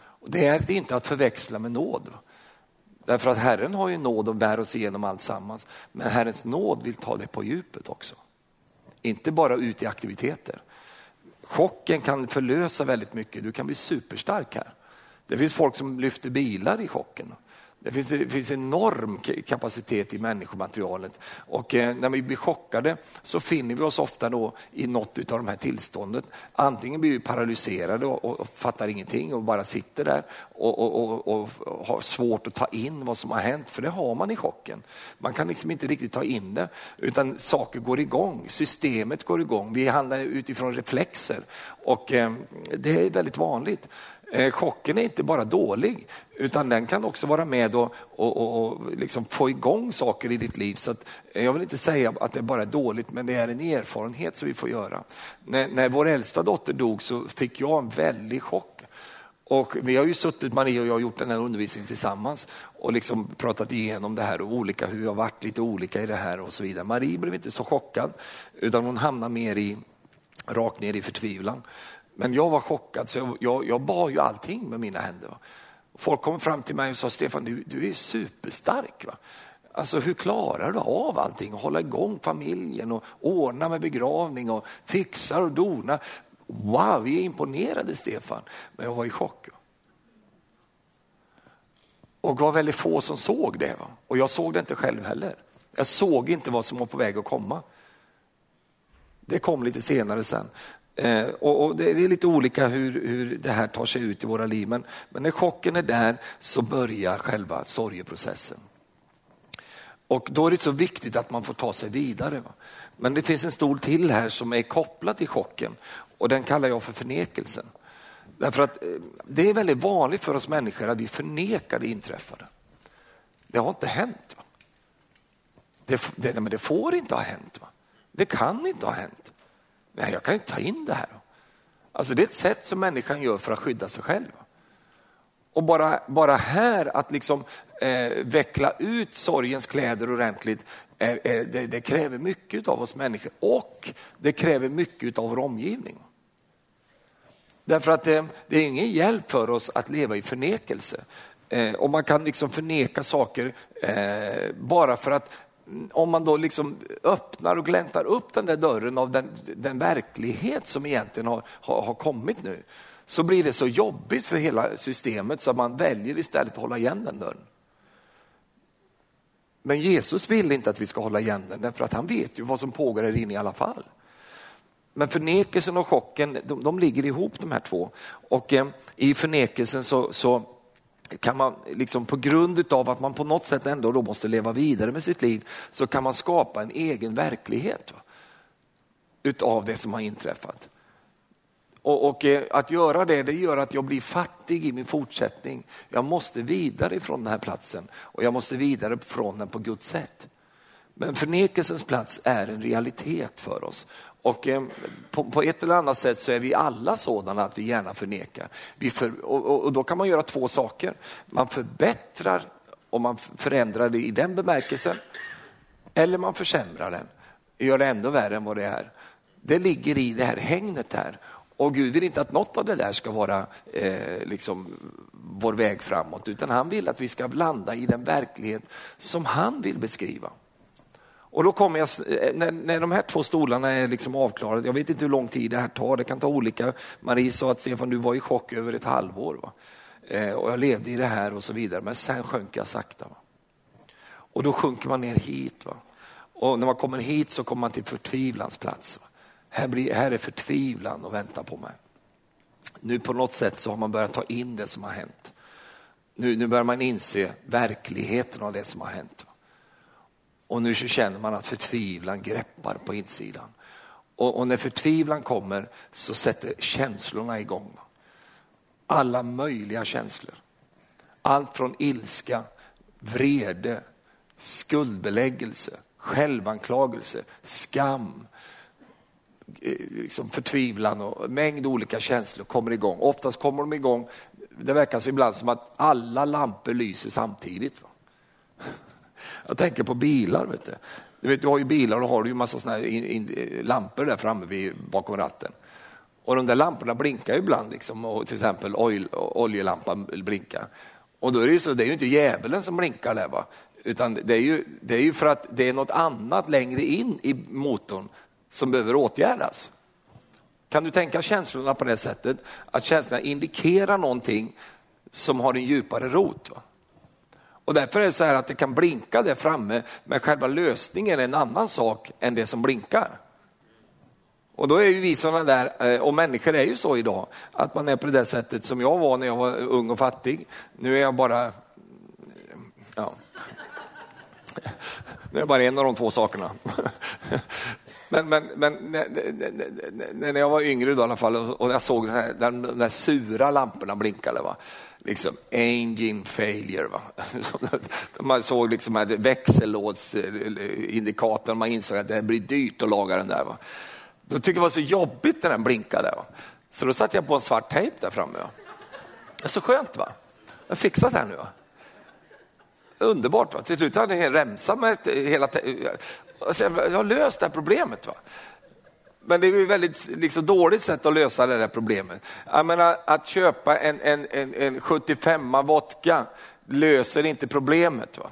Och det är inte att förväxla med nåd. Va? Därför att Herren har ju nåd och bär oss igenom allt sammans. Men Herrens nåd vill ta det på djupet också. Inte bara ut i aktiviteter. Chocken kan förlösa väldigt mycket. Du kan bli superstark här. Det finns folk som lyfter bilar i chocken. Det finns, det finns enorm kapacitet i människomaterialet och eh, när vi blir chockade så finner vi oss ofta då i något av de här tillståndet. Antingen blir vi paralyserade och, och, och fattar ingenting och bara sitter där och, och, och, har svårt att ta in vad som har hänt, för det har man i chocken. Man kan liksom inte riktigt ta in det, utan saker går igång, systemet går igång, vi handlar utifrån reflexer och eh, det är väldigt vanligt. Eh, chocken är inte bara dålig, utan den kan också vara med och, och, och, och liksom få igång saker i ditt liv. Så att, eh, jag vill inte säga att det bara är dåligt, men det är en erfarenhet som vi får göra. När, när vår äldsta dotter dog så fick jag en väldig chock. Och vi har ju suttit, Maria och jag, och gjort den här undervisningen tillsammans och liksom pratat igenom det här och olika, hur vi har varit lite olika i det här och så vidare. Marie blev inte så chockad, utan hon hamnade mer i, rakt ner i förtvivlan. Men jag var chockad, så jag, jag, jag bar ju allting med mina händer. Folk kom fram till mig och sa, Stefan du, du är superstark. Va? Alltså hur klarar du av allting? Hålla igång familjen och ordna med begravning och fixa och dona. Wow, vi är imponerade Stefan. Men jag var i chock. Och det var väldigt få som såg det. Va? Och jag såg det inte själv heller. Jag såg inte vad som var på väg att komma. Det kom lite senare sen. Eh, och, och, Det är lite olika hur, hur det här tar sig ut i våra liv. Men, men när chocken är där så börjar själva sorgeprocessen. Och då är det så viktigt att man får ta sig vidare. Va? Men det finns en stol till här som är kopplad till chocken och den kallar jag för förnekelsen. Därför att eh, det är väldigt vanligt för oss människor att vi förnekar det inträffade. Det har inte hänt. Va? Det, det, men det får inte ha hänt. Va? Det kan inte ha hänt. Nej, jag kan inte ta in det här. Alltså det är ett sätt som människan gör för att skydda sig själv. Och bara, bara här att liksom eh, veckla ut sorgens kläder ordentligt, eh, eh, det, det, kräver mycket av oss människor och det kräver mycket av vår omgivning. Därför att det, det är ingen hjälp för oss att leva i förnekelse. Eh, och man kan liksom förneka saker eh, bara för att om man då liksom öppnar och gläntar upp den där dörren av den, den verklighet som egentligen har, har, har, kommit nu, så blir det så jobbigt för hela systemet så att man väljer istället att hålla igen den dörren. Men Jesus vill inte att vi ska hålla igen den, därför att han vet ju vad som pågår här inne i alla fall. Men förnekelsen och chocken, de, de ligger ihop de här två. Och eh, i förnekelsen så, så kan man, liksom på grund av att man på något sätt ändå då måste leva vidare med sitt liv, så kan man skapa en egen verklighet va? utav det som har inträffat. Och, och, eh, att göra det, det gör att jag blir fattig i min fortsättning. Jag måste vidare från den här platsen och jag måste vidare från den på Guds sätt. Men förnekelsens plats är en realitet för oss. Och ehm, på, på, ett eller annat sätt så är vi alla sådana att vi gärna förnekar. Vi för, och, och, då kan man göra två saker. Man förbättrar och man förändrar det i den bemärkelsen. Eller man försämrar den, gör det ändå värre än vad det är. Det ligger i det här hängnet här. Och Gud vill inte att något av det där ska vara eh, liksom vår väg framåt, utan han vill att vi ska landa i den verklighet som han vill beskriva. Och då kommer jag, eh, när, när de här två stolarna är liksom avklarade, jag vet inte hur lång tid det här tar, det kan ta olika. Marie sa att Stefan, du var i chock över ett halvår. Va? Eh, och jag levde i det här och så vidare, men sen sjönk jag sakta. Va? Och då sjunker man ner hit. Va? Och när man kommer hit så kommer man till förtvivlans plats. Här, blir, här är förtvivlan och väntar på mig. Nu på något sätt så har man börjat ta in det som har hänt. Nu, nu börjar man inse verkligheten av det som har hänt. Och nu känner man att förtvivlan greppar på insidan. Och, och när förtvivlan kommer så sätter känslorna igång. Alla möjliga känslor. Allt från ilska, vrede, skuldbeläggelse, självanklagelse, skam, eh, liksom förtvivlan och mängd olika känslor kommer igång. Oftast kommer de igång, det verkar så ibland som att alla lampor lyser samtidigt. Va? Jag tänker på bilar. Vet du. Du, vet, du har ju bilar och har du ju massa såna in, in, lampor där framme vid, bakom ratten. Och de där lamporna blinkar ju ibland, liksom, och till exempel oil, oljelampan blinkar. Och då är det ju så, det är ju inte djävulen som blinkar där, va? utan det är, ju, det är ju för att det är något annat längre in i motorn som behöver åtgärdas. Kan du tänka känslorna på det sättet? Att känslorna indikerar någonting som har en djupare rot. Va? Och därför är det så här att det kan blinka där framme, men själva lösningen är en annan sak än det som blinkar. Och då är ju vi sådana där, eh, och människor är ju så idag, att man är på det där sättet som jag var när jag var ung och fattig. Nu är jag bara, ja, nu är jag bara en av de två sakerna. Men, men, men när, när jag var yngre då, i alla fall och jag såg här, de där sura lamporna blinkade. Va? Liksom, engine failure. Va? Man såg liksom växellådsindikatorn, man insåg att det blir dyrt att laga den där. Va? Då tyckte jag det var så jobbigt när den blinkade. Va? Så då satte jag på en svart tejp där framme. Va? Det är så skönt va? Jag har fixat det här nu. Va? Underbart. Va? Till slut hade jag en remsa med eh, hela... Eh, alltså, jag har löst det här problemet. Va? Men det är ett väldigt liksom, dåligt sätt att lösa det där problemet. Jag menar, att köpa en, en, en, en 75 vodka löser inte problemet. Va?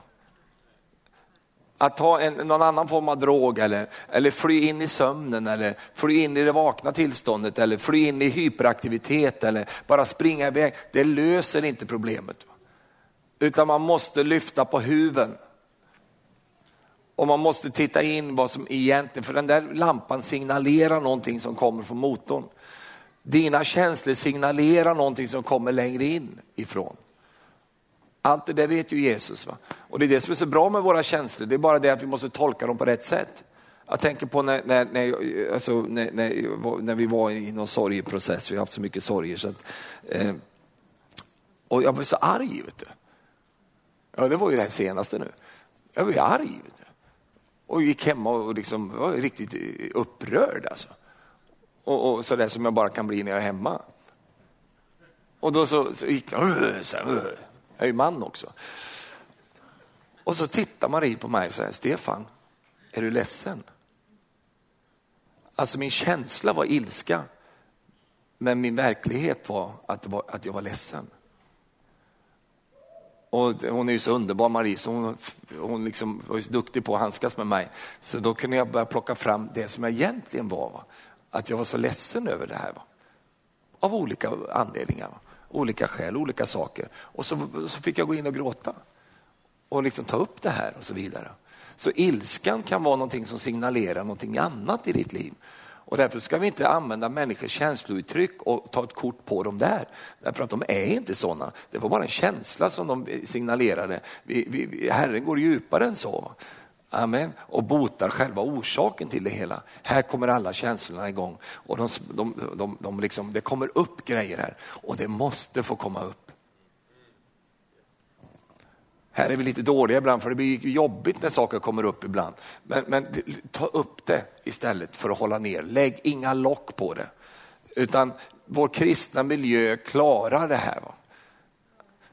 Att ta en, någon annan form av drog eller, eller fly in i sömnen eller fly in i det vakna tillståndet eller fly in i hyperaktivitet eller bara springa iväg. Det löser inte problemet. Va? Utan man måste lyfta på huven. Och man måste titta in vad som egentligen, för den där lampan signalerar någonting som kommer från motorn. Dina känslor signalerar någonting som kommer längre in ifrån. Allt det där vet ju Jesus. Va? Och det är det som är så bra med våra känslor, det är bara det att vi måste tolka dem på rätt sätt. Jag tänker på när, när, när, alltså när, när, när vi var i någon sorgeprocess, vi har haft så mycket sorger. Så att, eh, och jag blev så arg. Vet du. Ja, det var ju det senaste nu. Jag blev arg. Och gick hemma och liksom, var riktigt eh, upprörd. Alltså. Och, och så där som jag bara kan bli när jag är hemma. Och då så, så gick jag, så här, jag är ju man också. Och så tittar Marie på mig och säger, Stefan, är du ledsen? Alltså min känsla var ilska, men min verklighet var att, var, att jag var ledsen. Och hon är ju så underbar Marie, så hon, hon liksom var så duktig på att handskas med mig. Så då kunde jag börja plocka fram det som jag egentligen var. Va? Att jag var så ledsen över det här. Va? Av olika anledningar. Va? olika skäl, olika saker. Och så, så fick jag gå in och gråta och liksom ta upp det här och så vidare. Så ilskan kan vara någonting som signalerar någonting annat i ditt liv. Och därför ska vi inte använda människors känslouttryck och ta ett kort på dem där. Därför att de är inte sådana. Det var bara en känsla som de signalerade. Vi, vi, Herren går djupare än så. Amen. Och botar själva orsaken till det hela. Här kommer alla känslorna igång och de, de, de, de liksom, det kommer upp grejer här och det måste få komma upp. Här är vi lite dåliga ibland för det blir jobbigt när saker kommer upp ibland. Men, men ta upp det istället för att hålla ner. Lägg inga lock på det. Utan vår kristna miljö klarar det här. Va?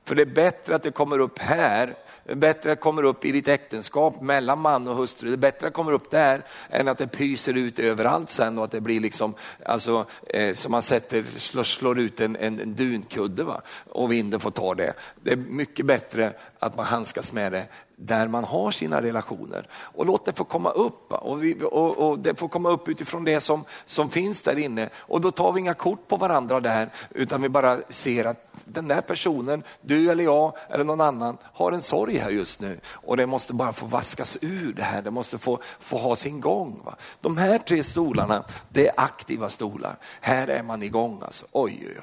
För det är bättre att det kommer upp här det är bättre att det kommer upp i ditt äktenskap mellan man och hustru. Det är bättre att det kommer upp där än att det pyser ut överallt sen och att det blir liksom, alltså, eh, som man sätter, slår, slår ut en, en, en dunkudde va? och vinden får ta det. Det är mycket bättre att man handskas med det där man har sina relationer. Och låt det få komma upp. Och, vi, och, och, det får komma upp utifrån det som, som finns där inne. Och då tar vi inga kort på varandra där, utan vi bara ser att den där personen, du eller jag eller någon annan, har en sorg här just nu. Och det måste bara få vaskas ur det här, det måste få, få ha sin gång. Va? De här tre stolarna, det är aktiva stolar. Här är man igång. Alltså. Oj, oj,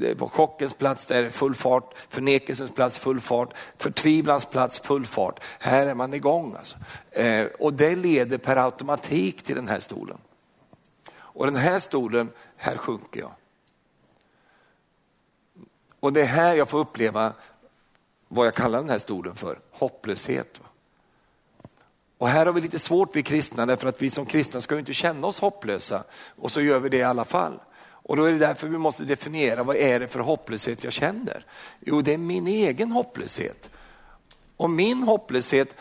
oj. På chockens plats där är full fart, förnekelsens plats full fart, förtvivlans plats full fart. Här är man igång. Alltså. Eh, och det leder per automatik till den här stolen. Och den här stolen, här sjunker jag. Och det är här jag får uppleva vad jag kallar den här stolen för, hopplöshet. Och här har vi lite svårt vi kristna därför att vi som kristna ska ju inte känna oss hopplösa och så gör vi det i alla fall. Och då är det därför vi måste definiera vad är det för hopplöshet jag känner? Jo, det är min egen hopplöshet. Och min hopplöshet,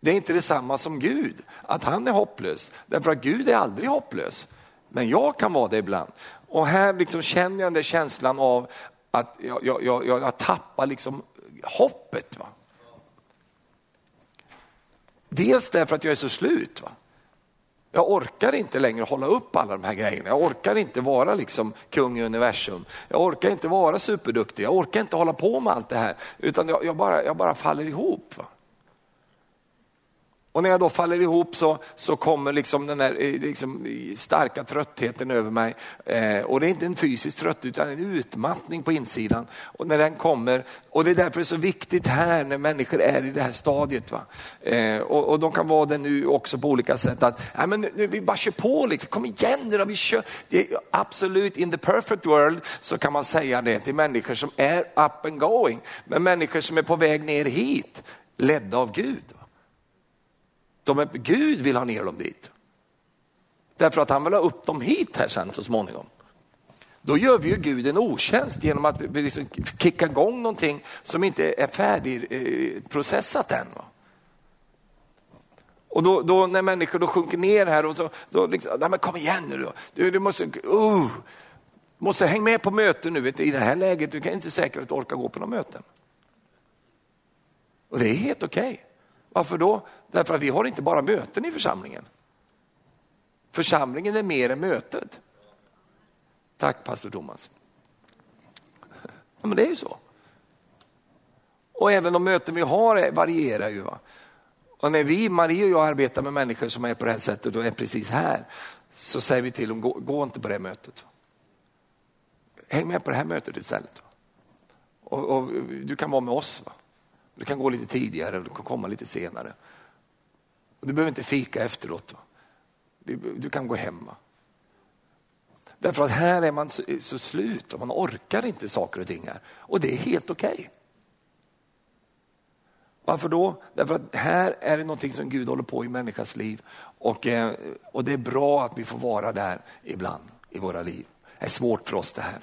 det är inte detsamma som Gud, att han är hopplös. Därför att Gud är aldrig hopplös. Men jag kan vara det ibland. Och här liksom känner jag den där känslan av att jag, jag, jag, jag tappar liksom hoppet. Va? Dels därför att jag är så slut. Va? Jag orkar inte längre hålla upp alla de här grejerna. Jag orkar inte vara liksom kung i universum. Jag orkar inte vara superduktig. Jag orkar inte hålla på med allt det här. Utan jag, jag bara, jag bara faller ihop. Och när jag då faller ihop så, så kommer liksom den här eh, liksom, starka tröttheten över mig. Eh, och det är inte en fysisk trötthet utan en utmattning på insidan. Och när den kommer, och det är därför det är så viktigt här när människor är i det här stadiet. Va? Eh, och, och de kan vara det nu också på olika sätt. Att nej, men nu, vi bara kör på, liksom. kom igen nu då, vi kör. Det är absolut, in the perfect world så kan man säga det till människor som är up and going. Men människor som är på väg ner hit, ledda av Gud. Va? De är, Gud vill ha ner dem dit. Därför att han vill ha upp dem hit här sen så småningom. Då gör vi ju Gud en otjänst genom att vi liksom kicka igång någonting som inte är färdigprocessat än. Och då, då, när människor då sjunker ner här och så, då liksom, nej men kom igen nu då. Du, du måste, uh, måste hänga med på möten nu. Vet du, I det här läget, du kan inte säkert orka gå på några möten. Och det är helt okej. Okay. Varför då? Därför att vi har inte bara möten i församlingen. Församlingen är mer än mötet. Tack pastor Thomas. Ja, men det är ju så. Och även de möten vi har varierar ju. Va? Och när vi, Marie och jag arbetar med människor som är på det här sättet och är precis här, så säger vi till dem, gå, gå inte på det här mötet. Häng med på det här mötet istället. Och, och du kan vara med oss. Va? Du kan gå lite tidigare, du kan komma lite senare. Och du behöver inte fika efteråt. Va? Du kan gå hem. Va? Därför att här är man så, så slut och man orkar inte saker och ting här. Och det är helt okej. Okay. Varför då? Därför att här är det någonting som Gud håller på i människans liv och, eh, och det är bra att vi får vara där ibland i våra liv. Det är svårt för oss det här,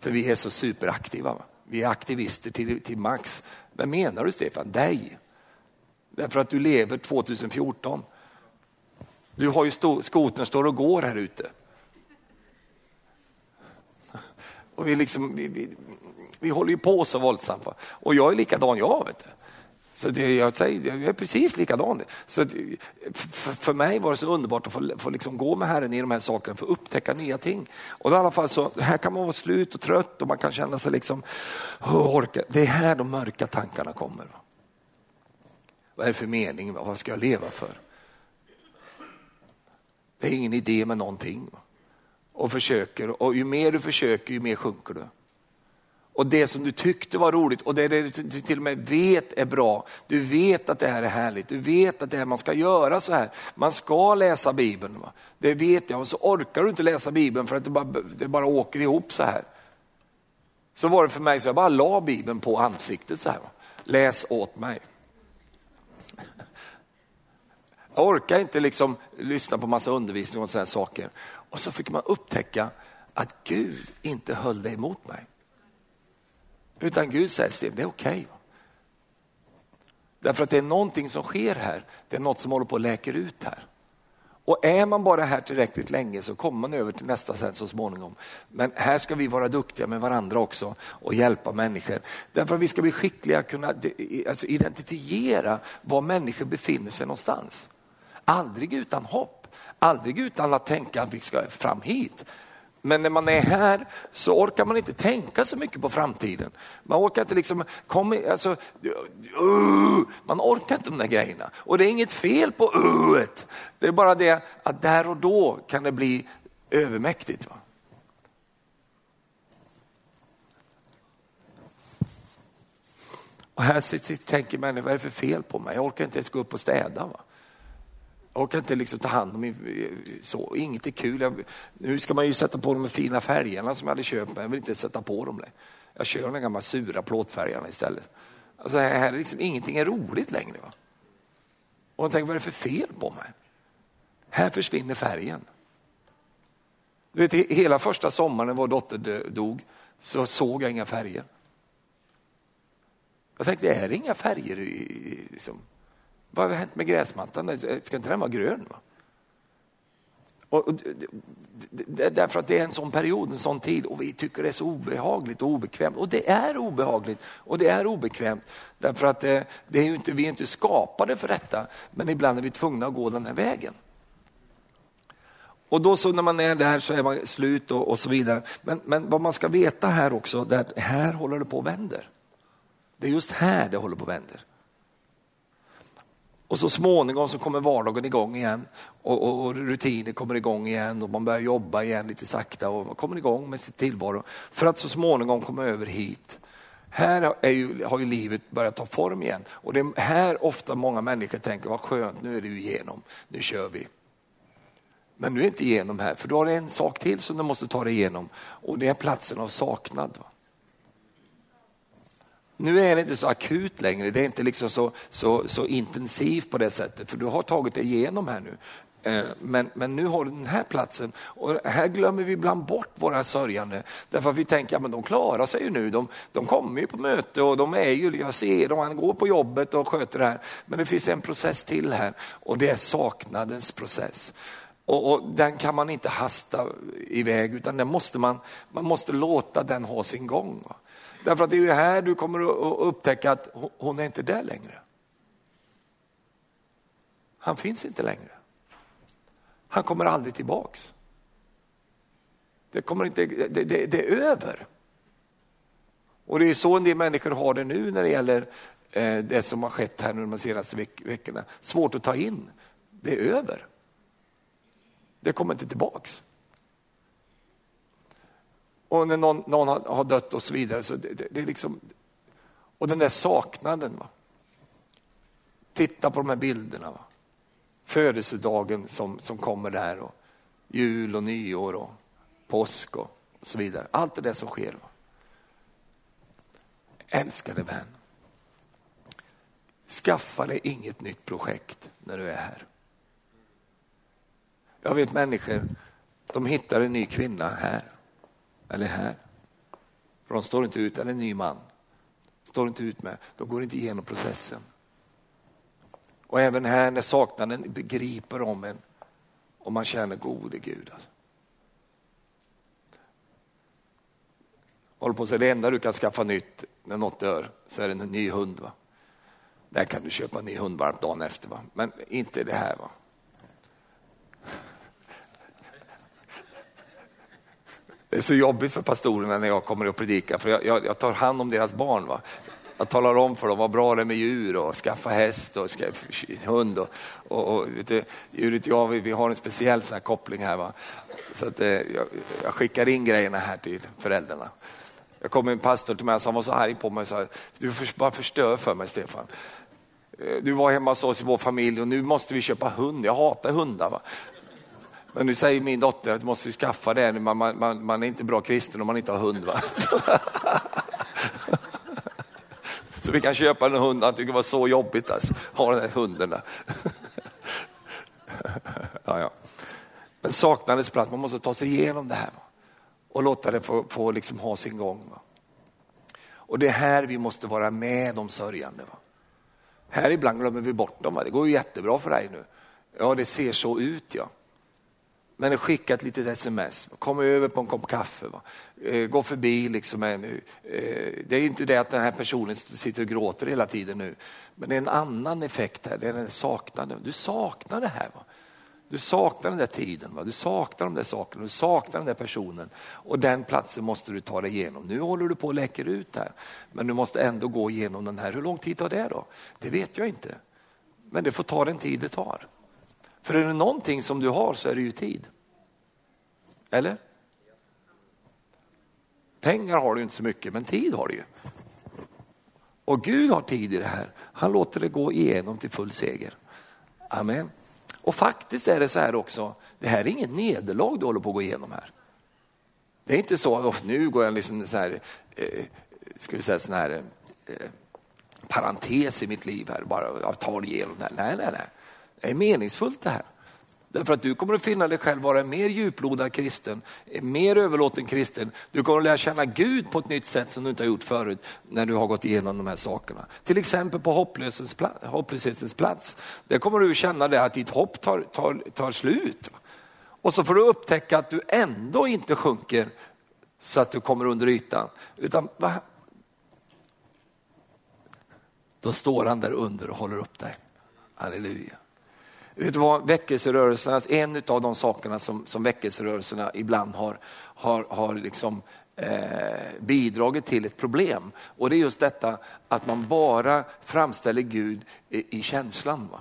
för vi är så superaktiva. Vi är aktivister till, till max. Vem menar du Stefan? Dig? Därför att du lever 2014. Du har ju skotern står och går här ute. Och vi, liksom, vi, vi, vi håller ju på så våldsamt. Och jag är likadan jag. Vet du. Så det, jag, säger, jag är precis likadan. Så för, för mig var det så underbart att få, få liksom gå med Herren i de här sakerna, för att upptäcka nya ting. Och i alla fall så, här kan man vara slut och trött och man kan känna sig liksom, orka. Det är här de mörka tankarna kommer. Vad är det för mening? Vad ska jag leva för? Det är ingen idé med någonting. Och försöker, och ju mer du försöker, ju mer sjunker du och det som du tyckte var roligt och det du till och med vet är bra. Du vet att det här är härligt, du vet att det här, man ska göra så här. Man ska läsa Bibeln. Va? Det vet jag och så orkar du inte läsa Bibeln för att det bara, det bara åker ihop så här. Så var det för mig, så jag bara la Bibeln på ansiktet så här. Va? Läs åt mig. Jag orkar inte liksom lyssna på massa undervisning och sådana saker. Och så fick man upptäcka att Gud inte höll det emot mig. Utan Gud säger, det är okej. Okay. Därför att det är någonting som sker här. Det är något som håller på att läka ut här. Och är man bara här tillräckligt länge så kommer man över till nästa sen så småningom. Men här ska vi vara duktiga med varandra också och hjälpa människor. Därför att vi ska bli skickliga att kunna alltså identifiera var människor befinner sig någonstans. Aldrig utan hopp, aldrig utan att tänka att vi ska fram hit. Men när man är här så orkar man inte tänka så mycket på framtiden. Man orkar inte liksom, kom, alltså, uh, man orkar inte de där grejerna. Och det är inget fel på uh, Det är bara det att där och då kan det bli övermäktigt. Va? Och här sitter, tänker människor, vad är det för fel på mig? Jag orkar inte ens gå upp och städa. Va? Jag orkar inte liksom ta hand om min, så, inget är kul. Jag, nu ska man ju sätta på de fina färgerna som jag hade köpt, men jag vill inte sätta på dem. Det. Jag kör de gamla sura plåtfärgerna istället. Alltså här är liksom, ingenting är roligt längre. Va? Och jag tänker, vad är det för fel på mig? Här försvinner färgen. Du vet, hela första sommaren när vår dotter dog så såg jag inga färger. Jag tänkte, är det inga färger? I, liksom, vad har hänt med gräsmattan? Ska inte den vara grön? Va? Och, och, därför att det är en sån period, en sån tid och vi tycker det är så obehagligt och obekvämt. Och det är obehagligt och det är obekvämt. Därför att det, det är inte, vi är inte skapade för detta, men ibland är vi tvungna att gå den här vägen. Och då så när man är där så är man slut och, och så vidare. Men, men vad man ska veta här också, där, här håller det på och vänder. Det är just här det håller på och vänder. Och så småningom så kommer vardagen igång igen och, och, och, rutiner kommer igång igen och man börjar jobba igen lite sakta och man kommer igång med sin tillvaro för att så småningom komma över hit. Här är ju, har ju livet börjat ta form igen och det är här ofta många människor tänker vad skönt, nu är det ju igenom, nu kör vi. Men nu är det inte igenom här, för du har en sak till som du måste ta dig igenom och det är platsen av saknad. Nu är det inte så akut längre, det är inte liksom så, så, så intensivt på det sättet, för du har tagit dig igenom här nu. Eh, men, men nu har du den här platsen och här glömmer vi ibland bort våra sörjande. Därför att vi tänker att ja, de klarar sig ju nu, de, de kommer ju på möte och de är ju, jag ser dem, han går på jobbet och sköter det här. Men det finns en process till här och det är saknadens process. Och, och, den kan man inte hasta iväg utan den måste man, man måste låta den ha sin gång. Därför att det är ju här du kommer att upptäcka att hon är inte där längre. Han finns inte längre. Han kommer aldrig tillbaks. Det, kommer inte, det, det, det är över. Och det är så en del människor har det nu när det gäller eh, det som har skett här nu de senaste veckorna. Svårt att ta in. Det är över. Det kommer inte tillbaks. Och när någon, någon har, dött och så vidare. Så det, det, det, är liksom, och den där saknaden. Va? Titta på de här bilderna. Va? Födelsedagen som, som kommer där och jul och nyår och påsk och, och så vidare. Allt det där som sker. Va? Älskade vän. Skaffa dig inget nytt projekt när du är här. Jag vet människor, de hittar en ny kvinna här eller här. För de står inte ut, eller en ny man, står inte ut med, de går inte igenom processen. Och även här när saknaden begriper om en och man känner gode Gud. Alltså. Håller på att säga, det enda du kan skaffa nytt när något dör så är det en ny hund. Va? Där kan du köpa en ny hundvalp dagen efter, va? men inte det här. Va? Det är så jobbigt för pastorerna när jag kommer och predikar för jag, jag, jag, tar hand om deras barn. Va? Jag talar om för dem vad bra det är med djur och skaffa häst och skaffa hund. Och, och, och vet du, jag, vi, vi har en speciell sån koppling här. Va? Så att, eh, jag, jag, skickar in grejerna här till föräldrarna. Jag kom en pastor till mig som var så arg på mig och sa, du bara förstör för mig Stefan. Eh, du var hemma hos oss i vår familj och nu måste vi köpa hund. Jag hatar hundar. Va? Men nu säger min dotter att du måste skaffa det, man, man, man är inte bra kristen om man inte har hund. Va? Så vi kan köpa en hund, han tycker det var så jobbigt alltså, ha den här hunden där. ja, ja. Men saknades plats, man måste ta sig igenom det här va? och låta det få, få liksom ha sin gång. Va? Och det är här vi måste vara med de sörjande. Va? Här ibland glömmer vi bort dem, va? det går ju jättebra för dig nu. Ja, det ser så ut ja. Men skicka ett litet sms, kom över på en kopp kaffe, va? Eh, gå förbi. Liksom eh, eh det är inte det att den här personen sitter och gråter hela tiden nu, men det är en annan effekt här, det är den saknaden. Du saknar det här. Va? Du saknar den där tiden, va? du saknar de där sakerna, du saknar den där personen och den platsen måste du ta dig igenom. Nu håller du på att läcker ut här, men du måste ändå gå igenom den här. Hur lång tid tar det då? Det vet jag inte, men det får ta den tid det tar. För är det någonting som du har så är det ju tid. Eller? Pengar har du inte så mycket, men tid har du ju. Och Gud har tid i det här. Han låter det gå igenom till full seger. Amen. Och faktiskt är det så här också, det här är inget nederlag du håller på att gå igenom här. Det är inte så att nu går jag liksom så här, eh, ska vi säga sån här eh, parentes i mitt liv här, bara jag tar igenom det här. Nej, nej, nej. Det är meningsfullt det här. Därför att du kommer att finna dig själv vara en mer djuplodad kristen, en mer överlåten kristen. Du kommer att lära känna Gud på ett nytt sätt som du inte har gjort förut när du har gått igenom de här sakerna. Till exempel på hopplöshetens plats. Där kommer du att känna det att ditt hopp tar, tar, tar slut. Och så får du upptäcka att du ändå inte sjunker så att du kommer under ytan. Utan va? Då står han där under och håller upp dig. Halleluja. Vet du vad, väckelserörelserna, en av de sakerna som, som väckelserörelserna ibland har, har, har liksom, eh, bidragit till ett problem. Och det är just detta att man bara framställer Gud i, i känslan. Va?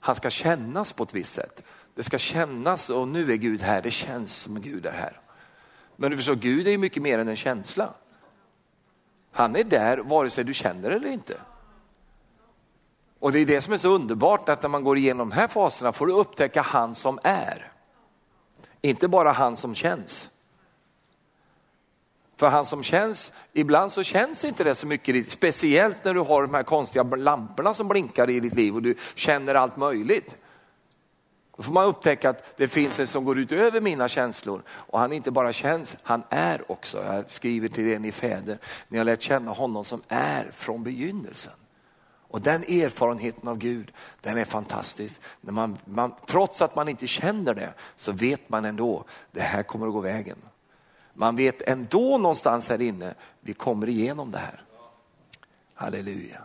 Han ska kännas på ett visst sätt. Det ska kännas och nu är Gud här, det känns som Gud är här. Men du förstår, Gud är ju mycket mer än en känsla. Han är där vare sig du känner eller inte. Och det är det som är så underbart att när man går igenom de här faserna får du upptäcka han som är. Inte bara han som känns. För han som känns, ibland så känns inte det så mycket, speciellt när du har de här konstiga lamporna som blinkar i ditt liv och du känner allt möjligt. Då får man upptäcka att det finns en som går utöver mina känslor och han inte bara känns, han är också. Jag skriver till er ni fäder, ni har lärt känna honom som är från begynnelsen. Och den erfarenheten av Gud, den är fantastisk. När man, man, trots att man inte känner det så vet man ändå, det här kommer att gå vägen. Man vet ändå någonstans här inne, vi kommer igenom det här. Halleluja.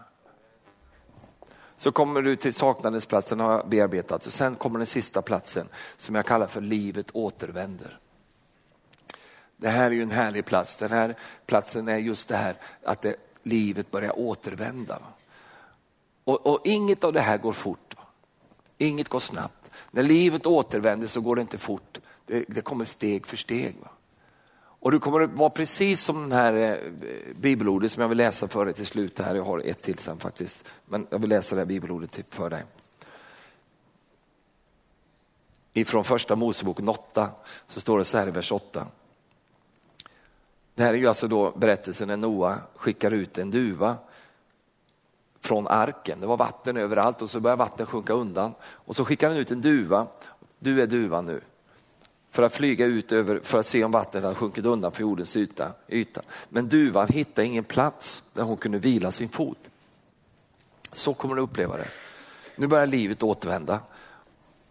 Så kommer du till saknadens plats, den har jag bearbetat. Och sen kommer den sista platsen som jag kallar för livet återvänder. Det här är ju en härlig plats. Den här platsen är just det här att det, livet börjar återvända. Och, och, inget av det här går fort. Inget går snabbt. När livet återvänder så går det inte fort. Det, det kommer steg för steg. Va? Och du kommer att vara precis som den här eh, bibelordet som jag vill läsa för dig till slut. Här. Jag har ett till sen faktiskt, men jag vill läsa det här bibelordet för dig. Ifrån första Moseboken 8 så står det så här i vers 8. Det här är ju alltså då berättelsen när Noa skickar ut en duva från arken. Det var vatten överallt och så började vattnet sjunka undan. Och så skickade han ut en duva. Du är duvan nu för att flyga ut över, för att se om vattnet hade sjunkit undan för jordens yta. yta. Men duvan hittade ingen plats där hon kunde vila sin fot. Så kommer du uppleva det. Nu börjar livet återvända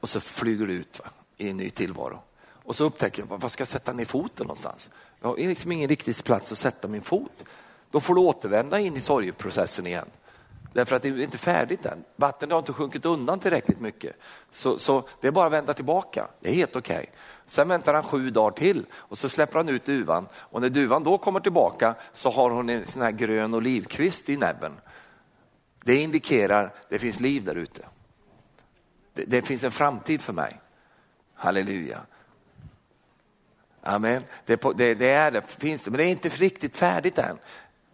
och så flyger du ut va, i en ny tillvaro. Och så upptäcker jag, var ska jag sätta ner foten någonstans? Jag har liksom ingen riktig plats att sätta min fot. Då får du återvända in i sorgeprocessen igen. Därför att det är inte färdigt än. Vattnet har inte sjunkit undan tillräckligt mycket. Så, så det är bara att vända tillbaka. Det är helt okej. Okay. Sen väntar han sju dagar till och så släpper han ut duvan. Och när duvan då kommer tillbaka så har hon en sån här grön olivkvist i näbben. Det indikerar att det finns liv där ute. Det, det finns en framtid för mig. Halleluja. Amen. Det, det, det, är det, finns det, men det är inte riktigt färdigt än.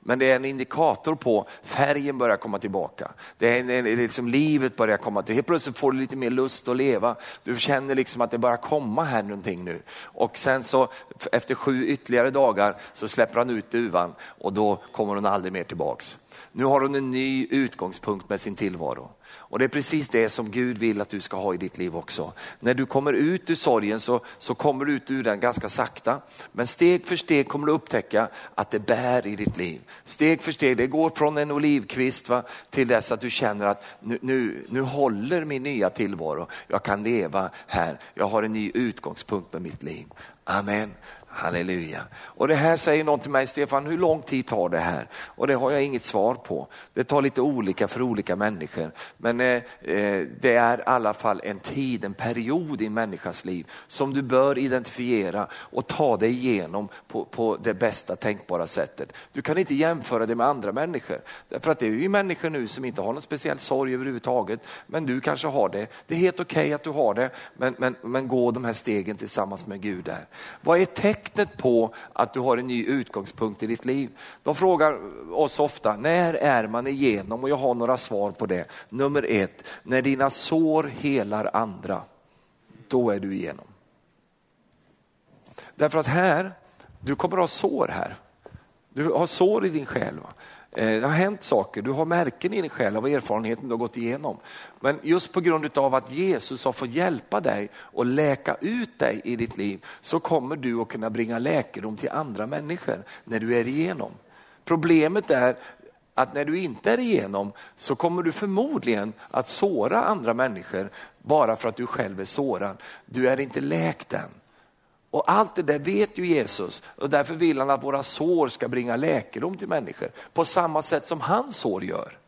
Men det är en indikator på färgen börjar komma tillbaka. Det är, en, en, liksom livet börjar komma till. Helt plötsligt får du lite mer lust att leva. Du känner liksom att det börjar komma här någonting nu. Och sen så efter sju ytterligare dagar så släpper han ut duvan och då kommer hon aldrig mer tillbaks. Nu har hon en ny utgångspunkt med sin tillvaro. Och det är precis det som Gud vill att du ska ha i ditt liv också. När du kommer ut ur sorgen så, så kommer du ut ur den ganska sakta. Men steg för steg kommer du upptäcka att det bär i ditt liv. Steg för steg, det går från en olivkvist va, till dess att du känner att nu, nu, nu håller min nya tillvaro. Jag kan leva här, jag har en ny utgångspunkt med mitt liv. Amen. Halleluja. Och det här säger någon till mig, Stefan, hur lång tid tar det här? Och det har jag inget svar på. Det tar lite olika för olika människor. Men eh, eh, det är i alla fall en tid, en period i en människas liv som du bör identifiera och ta dig igenom på, på det bästa tänkbara sättet. Du kan inte jämföra det med andra människor. Därför att det är ju människor nu som inte har någon speciell sorg överhuvudtaget. Men du kanske har det. Det är helt okej okay att du har det, men, men, men gå de här stegen tillsammans med Gud där. Vad är tecknet på att du har en ny utgångspunkt i ditt liv? De frågar oss ofta, när är man igenom? Och jag har några svar på det. Nummer ett, när dina sår helar andra, då är du igenom. Därför att här, du kommer att ha sår här. Du har sår i din själ. Va? Eh, det har hänt saker, du har märken i din själ av erfarenheten du har gått igenom. Men just på grund av att Jesus har fått hjälpa dig och läka ut dig i ditt liv så kommer du att kunna bringa läkedom till andra människor när du är igenom. Problemet är att när du inte är igenom så kommer du förmodligen att såra andra människor bara för att du själv är sårad. Du är inte läkt än. Och allt det där vet ju Jesus och därför vill han att våra sår ska bringa läkedom till människor på samma sätt som hans sår gör.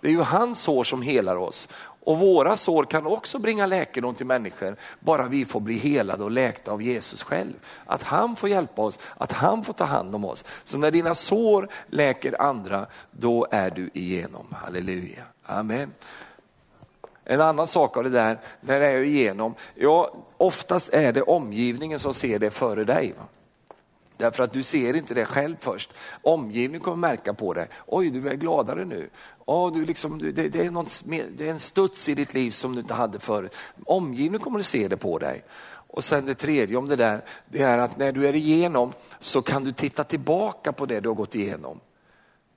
Det är ju hans sår som helar oss och våra sår kan också bringa läkedom till människor, bara vi får bli helade och läkta av Jesus själv. Att han får hjälpa oss, att han får ta hand om oss. Så när dina sår läker andra, då är du igenom. Halleluja. Amen. En annan sak av det där, när det är igenom, ja oftast är det omgivningen som ser det före dig. Va? Därför att du ser inte det själv först. Omgivningen kommer märka på det. Oj, du är gladare nu. Oh, du liksom, det, det, är något, det är en studs i ditt liv som du inte hade förut. Omgivningen kommer att se det på dig. Och sen det tredje om det där, det är att när du är igenom så kan du titta tillbaka på det du har gått igenom.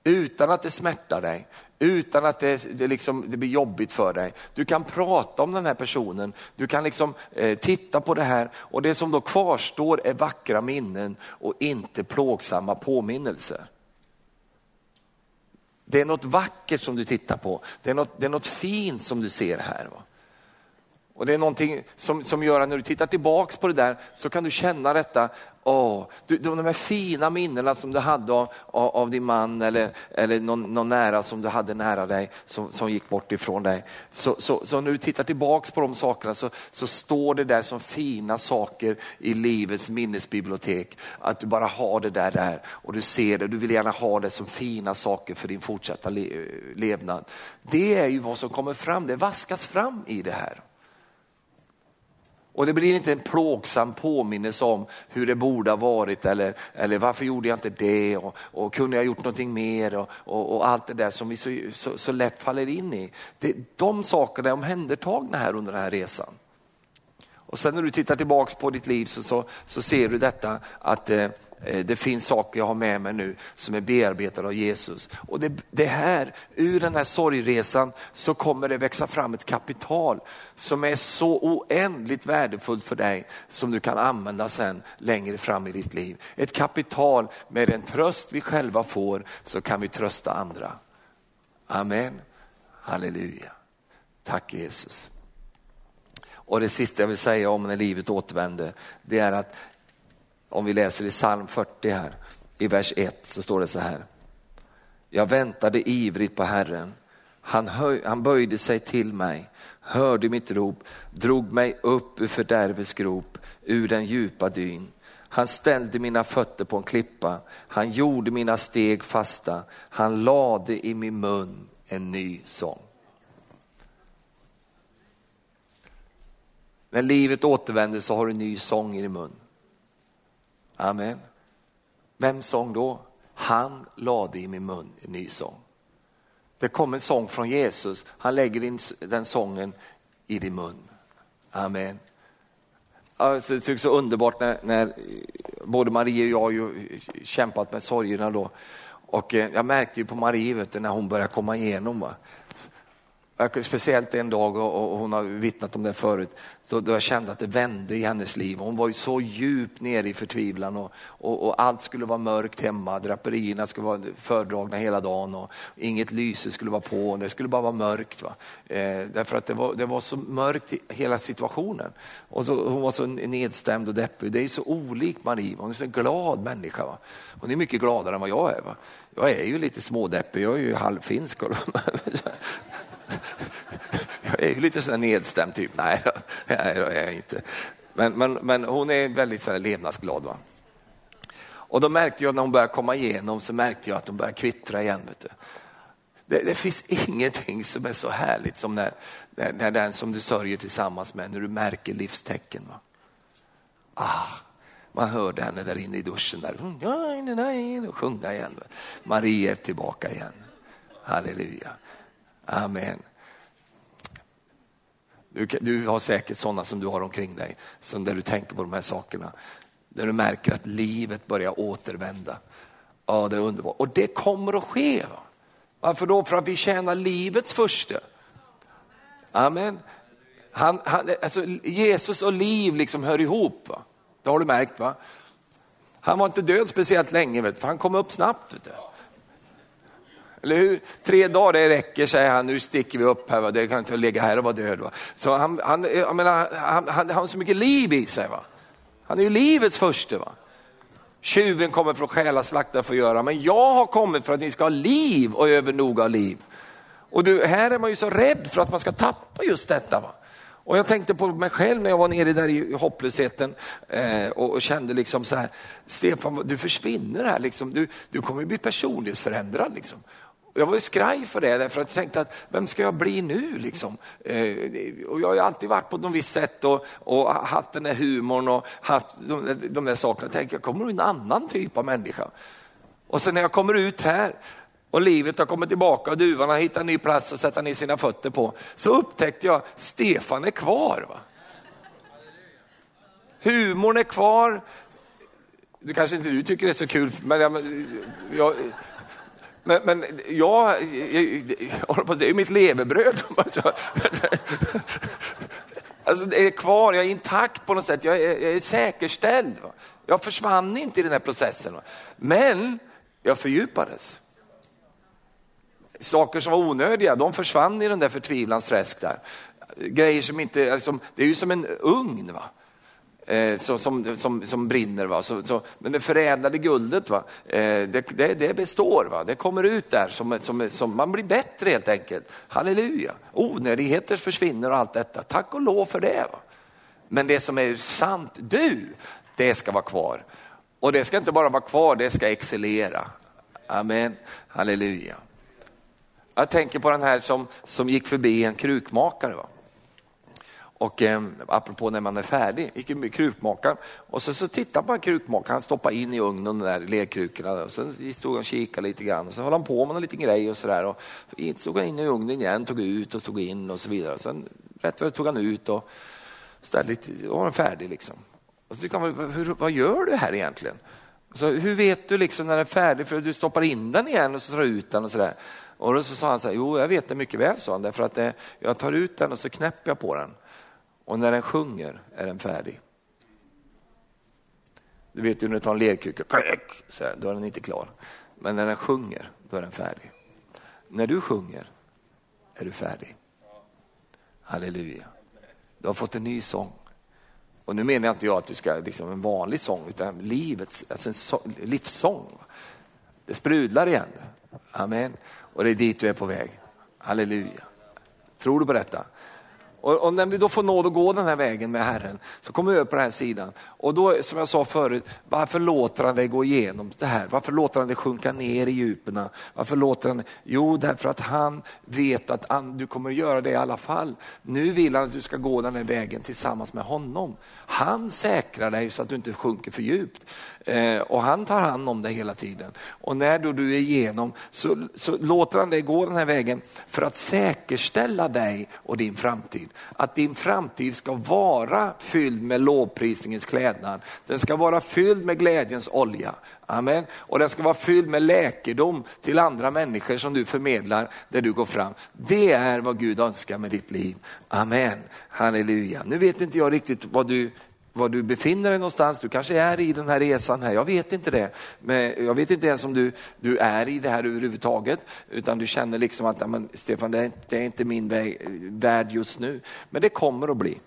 Utan att det smärtar dig, utan att det, det, liksom, det blir jobbigt för dig. Du kan prata om den här personen, du kan liksom, eh, titta på det här och det som då kvarstår är vackra minnen och inte plågsamma påminnelser. Det är något vackert som du tittar på, det är något, det är något fint som du ser här. Va? Och Det är någonting som, som gör att när du tittar tillbaks på det där så kan du känna detta, oh, du, de här fina minnena som du hade av, av, av din man eller, eller någon, någon, nära som du hade nära dig som, som gick bort ifrån dig. Så, så, så, när du tittar tillbaks på de sakerna så, så står det där som fina saker i livets minnesbibliotek. Att du bara har det där där och du ser det, du vill gärna ha det som fina saker för din fortsatta le, levnad. Det är ju vad som kommer fram, det vaskas fram i det här. Och det blir inte en plågsam påminnelse om hur det borde ha varit eller, eller varför gjorde jag inte det och, och kunde jag gjort någonting mer och, och, och allt det där som vi så, så, så, lätt faller in i. Det, de sakerna är omhändertagna här under den här resan. Och sen när du tittar tillbaks på ditt liv så, så, så ser du detta att eh, Eh, det finns saker jag har med mig nu som är bearbetade av Jesus. Och det, det här, ur den här sorgresan så kommer det växa fram ett kapital som är så oändligt värdefullt för dig som du kan använda sen längre fram i ditt liv. Ett kapital med den tröst vi själva får så kan vi trösta andra. Amen. Halleluja. Tack Jesus. Och det sista jag vill säga om när livet återvänder, det är att om vi läser i psalm 40 här, i vers 1 så står det så här. Jag väntade ivrigt på Herren. Han, höj, han böjde sig till mig, hörde mitt rop, drog mig upp ur fördärvets grop, ur den djupa dyn. Han ställde mina fötter på en klippa, han gjorde mina steg fasta, han lade i min mun en ny sång. När livet återvänder så har du en ny sång i din mun. Amen. Vem sång då? Han lade i min mun en ny sång. Det kom en sång från Jesus, han lägger in den sången i din mun. Amen. Alltså, det tycks så underbart när, när eh, både Marie och jag har ju kämpat med sorgerna då. Och eh, jag märkte ju på Marie vet du, när hon började komma igenom. Va? Speciellt en dag, och hon har vittnat om det förut, då, då jag kände att det vände i hennes liv. Hon var ju så djupt nere i förtvivlan och, och, och, allt skulle vara mörkt hemma. Draperierna skulle vara fördragna hela dagen och inget lyse skulle vara på. Det skulle bara vara mörkt. Va? Eh, därför att det var, det var så mörkt i hela situationen. Och så, hon var så nedstämd och deppig. Det är så olikt Marie, hon är så glad människa. Va? Hon är mycket gladare än vad jag är. Va? Jag är ju lite smådeppig, jag är ju halvfinsk. jag är ju lite sådär nedstämd typ. Nej, nej det är jag inte. Men, men, men hon är väldigt sådär levnadsglad. Va? Och då märkte jag när hon började komma igenom så märkte jag att hon började kvittra igen. Vet du. Det, det, finns ingenting som är så härligt som när, när, när, den som du sörjer tillsammans med, när du märker livstecken. Va? Ah, man hörde henne där inne i duschen där. Och sjunga igen. Marie är tillbaka igen. Halleluja. Amen. Du, du har säkert sådana som du har omkring dig, som där du tänker på de här sakerna. Där du märker att livet börjar återvända. Ja, det är underbart. Och det kommer att ske. Varför då? För att vi tjänar livets första. Amen. Han, han, alltså Jesus och liv liksom hör ihop. Va? Det har du märkt va? Han var inte död speciellt länge, vet, för han kom upp snabbt. Vet du. Eller hur? Tre dagar det räcker, säger han, nu sticker vi upp här, va? det kan inte ligga här och vara död. Va? Så han, han, jag menar, han, han, han har så mycket liv i sig. Va? Han är ju livets första. Va? Tjuven kommer för att stjäla, slakta, förgöra, men jag har kommit för att ni ska ha liv och övernog av liv. Och du, här är man ju så rädd för att man ska tappa just detta. Va? Och jag tänkte på mig själv när jag var nere där i hopplösheten eh, och, och, kände liksom så här, Stefan du försvinner här, liksom. du, du kommer bli personlighetsförändrad. Liksom. Jag var ju skraj för det, därför att jag tänkte att vem ska jag bli nu? Liksom? Eh, och jag har ju alltid varit på något visst sätt och, och haft den där humorn och haft de, de där sakerna. Jag tänkte jag kommer bli en annan typ av människa. Och sen när jag kommer ut här och livet har kommit tillbaka och duvarna hittar en ny plats att sätta ner sina fötter på, så upptäckte jag Stefan är kvar. Va? Humorn är kvar. Det kanske inte du tycker det är så kul, men jag, jag men, men jag, jag, jag, det är mitt levebröd. Alltså det är kvar, jag är intakt på något sätt, jag är, jag är säkerställd. Jag försvann inte i den här processen. Men jag fördjupades. Saker som var onödiga, de försvann i den där förtvivlans träsk där. Grejer som inte, liksom, det är ju som en ugn. Va? Eh, så, som, som, som brinner. Va? Så, så, men det förädlade guldet, va? Eh, det, det, det, består, va? det kommer ut där, som, som, som, man blir bättre helt enkelt. Halleluja! Onödigheter försvinner och allt detta. Tack och lov för det. Va? Men det som är sant du, det ska vara kvar. Och det ska inte bara vara kvar, det ska excellera. Amen, halleluja. Jag tänker på den här som, som gick förbi en krukmakare. Va? Och eh, apropå när man är färdig, gick med krukmakaren och så, så tittade man krukmakaren, han stoppade in i ugnen de där lerkrukorna och sen stod han och kikade lite grann och så höll han på med en liten grej och sådär. Och stod han in i ugnen igen, tog ut och tog in och så vidare. Sen rätt vad tog han ut och ställde lite, och var färdig liksom. Och så tyckte han, hur, vad gör du här egentligen? Så, hur vet du liksom när den är färdig? För du stoppar in den igen och så drar ut den och sådär. Och då så sa han så här, jo jag vet det mycket väl, sa han, därför att eh, jag tar ut den och så knäpper jag på den. Och när den sjunger är den färdig. Du vet ju när du tar en lerkruka, då är den inte klar. Men när den sjunger, då är den färdig. När du sjunger är du färdig. Halleluja. Du har fått en ny sång. Och nu menar jag inte jag att du ska liksom en vanlig sång, utan livets, alltså en så, livssång. Det sprudlar igen. Amen. Och det är dit du är på väg. Halleluja. Tror du på detta? Och, och, när vi då får nåd att gå den här vägen med Herren så kommer vi över på den här sidan. Och då, som jag sa förut, varför låter han dig gå igenom det här? Varför låter han dig sjunka ner i djupen? Varför låter han Jo, därför att han vet att han, du kommer att göra det i alla fall. Nu vill han att du ska gå den här vägen tillsammans med honom. Han säkrar dig så att du inte sjunker för djupt. Eh, och han tar hand om dig hela tiden. Och när då du är igenom så, så låter han dig gå den här vägen för att säkerställa dig och din framtid. Att din framtid ska vara fylld med lovprisningens klädnad. Den ska vara fylld med glädjens olja. Amen. Och den ska vara fylld med läkedom till andra människor som du förmedlar där du går fram. Det är vad Gud önskar med ditt liv. Amen. Halleluja. Nu vet inte jag riktigt vad du var du befinner dig någonstans. Du kanske är i den här resan här, jag vet inte det. Men jag vet inte ens om du, du är i det här överhuvudtaget, utan du känner liksom att men, Stefan, det är, det är inte min väg, värld just nu. Men det kommer att bli.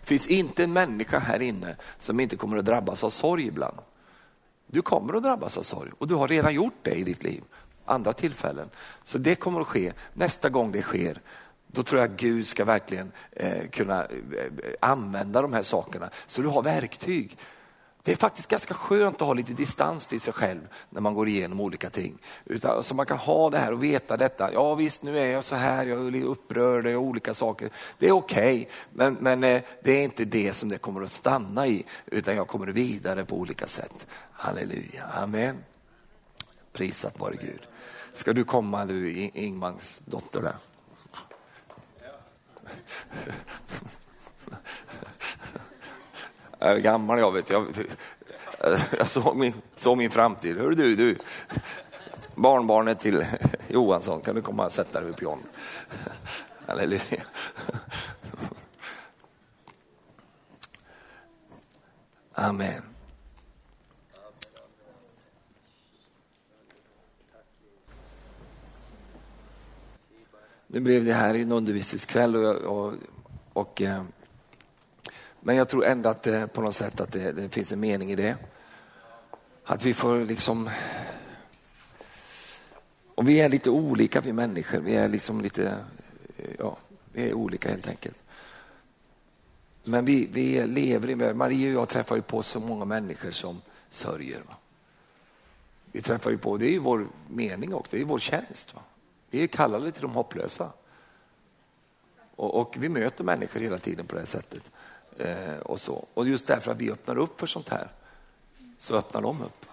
Det finns inte en människa här inne som inte kommer att drabbas av sorg ibland. Du kommer att drabbas av sorg och du har redan gjort det i ditt liv, andra tillfällen. Så det kommer att ske nästa gång det sker då tror jag Gud ska verkligen eh, kunna eh, eh, använda de här sakerna. Så du har verktyg. Det är faktiskt ganska skönt att ha lite distans till sig själv när man går igenom olika ting. Utan, så man kan ha det här och veta detta. Ja visst, nu är jag så här, jag är upprörd och olika saker. Det är okej, okay, men, men eh, det är inte det som det kommer att stanna i, utan jag kommer vidare på olika sätt. Halleluja, amen. Prisat vare Gud. Ska du komma du, Ingmans dotter där? Jag är gammal jag vet. Jag, jag såg, min, såg min framtid. Hör du, du. Barnbarnet till Johansson, kan du komma och sätta dig vid pion. Halleluja. Amen. Nu blev det här en undervisningskväll och, och, och eh, men jag tror ändå att det, på något sätt att det, det, finns en mening i det. Att vi får liksom... Och vi är lite olika vi människor, vi är liksom lite, eh, ja, vi är olika helt enkelt. Men vi, vi lever i Marie och jag träffar ju på så många människor som sörjer. Va? Vi träffar ju på, det är ju vår mening också, det är vår tjänst. Va? Vi är kallade till de hopplösa. Och, och, vi möter människor hela tiden på det här sättet. Eh, och, så. och just därför att vi öppnar upp för sånt här, så öppnar de upp.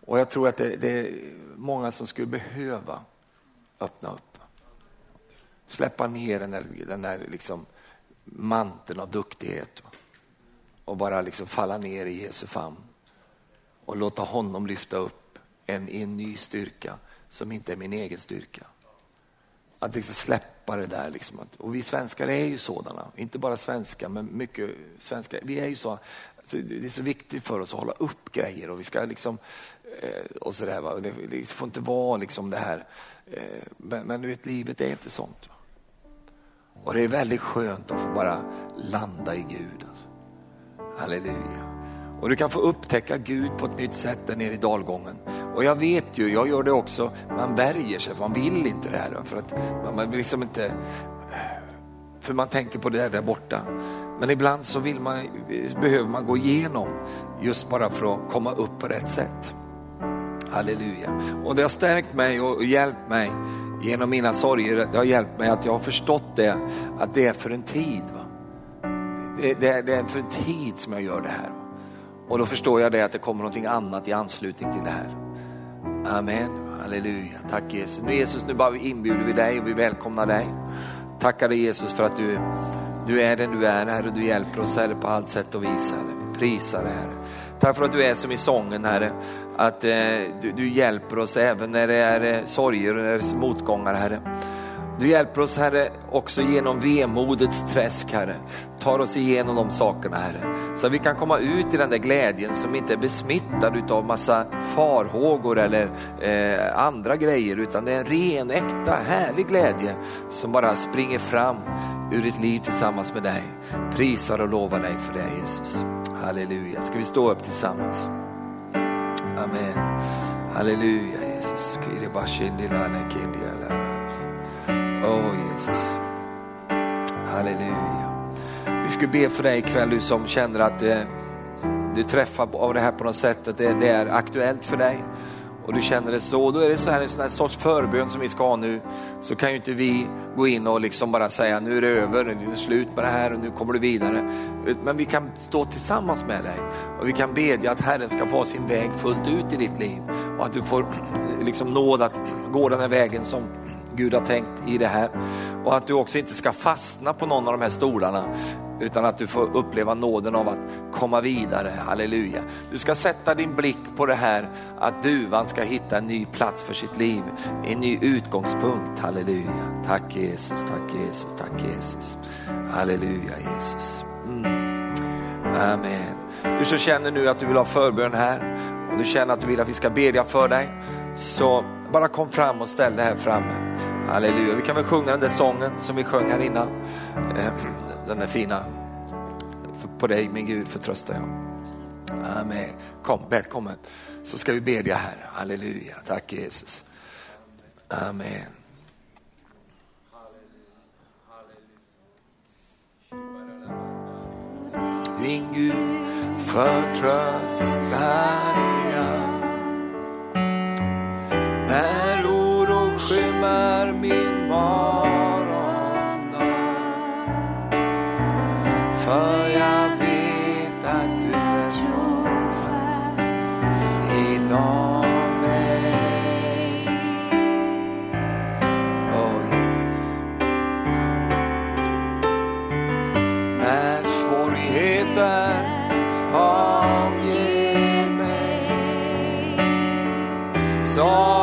Och jag tror att det, det är många som skulle behöva öppna upp. Släppa ner den där, den där liksom manteln av duktighet och bara liksom falla ner i Jesu famn och låta honom lyfta upp en, en ny styrka som inte är min egen styrka. Att liksom släppa det där. Liksom. Och vi svenskar är ju sådana, inte bara svenskar men mycket svenskar. Vi är ju så, alltså det är så viktigt för oss att hålla upp grejer och vi ska liksom eh, och sådär. Va? Det, det får inte vara liksom det här. Eh, men, men du vet, livet är inte sånt. Va? Och det är väldigt skönt att få bara landa i Gud. Alltså. Halleluja. Och du kan få upptäcka Gud på ett nytt sätt där nere i dalgången. Och jag vet ju, jag gör det också, man värjer sig man vill inte det här. För att man vill liksom inte, för man tänker på det där, där borta. Men ibland så vill man, behöver man gå igenom just bara för att komma upp på rätt sätt. Halleluja. Och det har stärkt mig och hjälpt mig genom mina sorger. Det har hjälpt mig att jag har förstått det, att det är för en tid. Va? Det, det, det är för en tid som jag gör det här. Och då förstår jag det att det kommer någonting annat i anslutning till det här. Amen, halleluja, tack Jesus. Nu Jesus, nu bara inbjuder vi dig och vi välkomnar dig. Tackar dig Jesus för att du, du är den du är Herre, du hjälper oss Herre på allt sätt och vis Herre. Vi prisar dig Herre. Tack för att du är som i sången Herre, att eh, du, du, hjälper oss även när det är eh, sorger och när det är motgångar Herre. Du hjälper oss Herre också genom vemodets träsk Herre. Tar oss igenom de sakerna Herre. Så att vi kan komma ut i den där glädjen som inte är besmittad av massa farhågor eller eh, andra grejer utan det är en ren, äkta, härlig glädje som bara springer fram ur ditt liv tillsammans med dig. Prisar och lovar dig för det Jesus. Halleluja. Ska vi stå upp tillsammans? Amen. Halleluja Jesus. Åh oh, Jesus. Halleluja. Vi ska be för dig ikväll du som känner att eh, du träffar av det här på något sätt, att det, det, är aktuellt för dig och du känner det så. Då är det så här, en sån här sorts förbön som vi ska ha nu. Så kan ju inte vi gå in och liksom bara säga nu är det över, nu är det slut med det här och nu kommer du vidare. Men vi kan stå tillsammans med dig och vi kan bedja att Herren ska få sin väg fullt ut i ditt liv och att du får liksom nåd att gå den här vägen som Gud har tänkt i det här. Och att du också inte ska fastna på någon av de här stolarna utan att du får uppleva nåden av att komma vidare, halleluja. Du ska sätta din blick på det här att duvan ska hitta en ny plats för sitt liv, en ny utgångspunkt, halleluja. Tack Jesus, tack Jesus, tack Jesus. Halleluja Jesus. Mm. Amen. Du som känner nu att du vill ha förbön här och du känner att du vill att vi ska bedja för dig, så bara kom fram och ställ dig här framme. Halleluja. Vi kan väl sjunga den där sången som vi sjöng här innan. Ehm, den där fina. På dig min Gud förtröstar jag. Amen. Kom, välkommen. Så ska vi bedja här. Halleluja. Tack Jesus. Amen. Min Gud förtröstar jag. Är min morgondag. För jag vet att du är trofast inom mig. Oh Jesus. När svårigheter omger mig så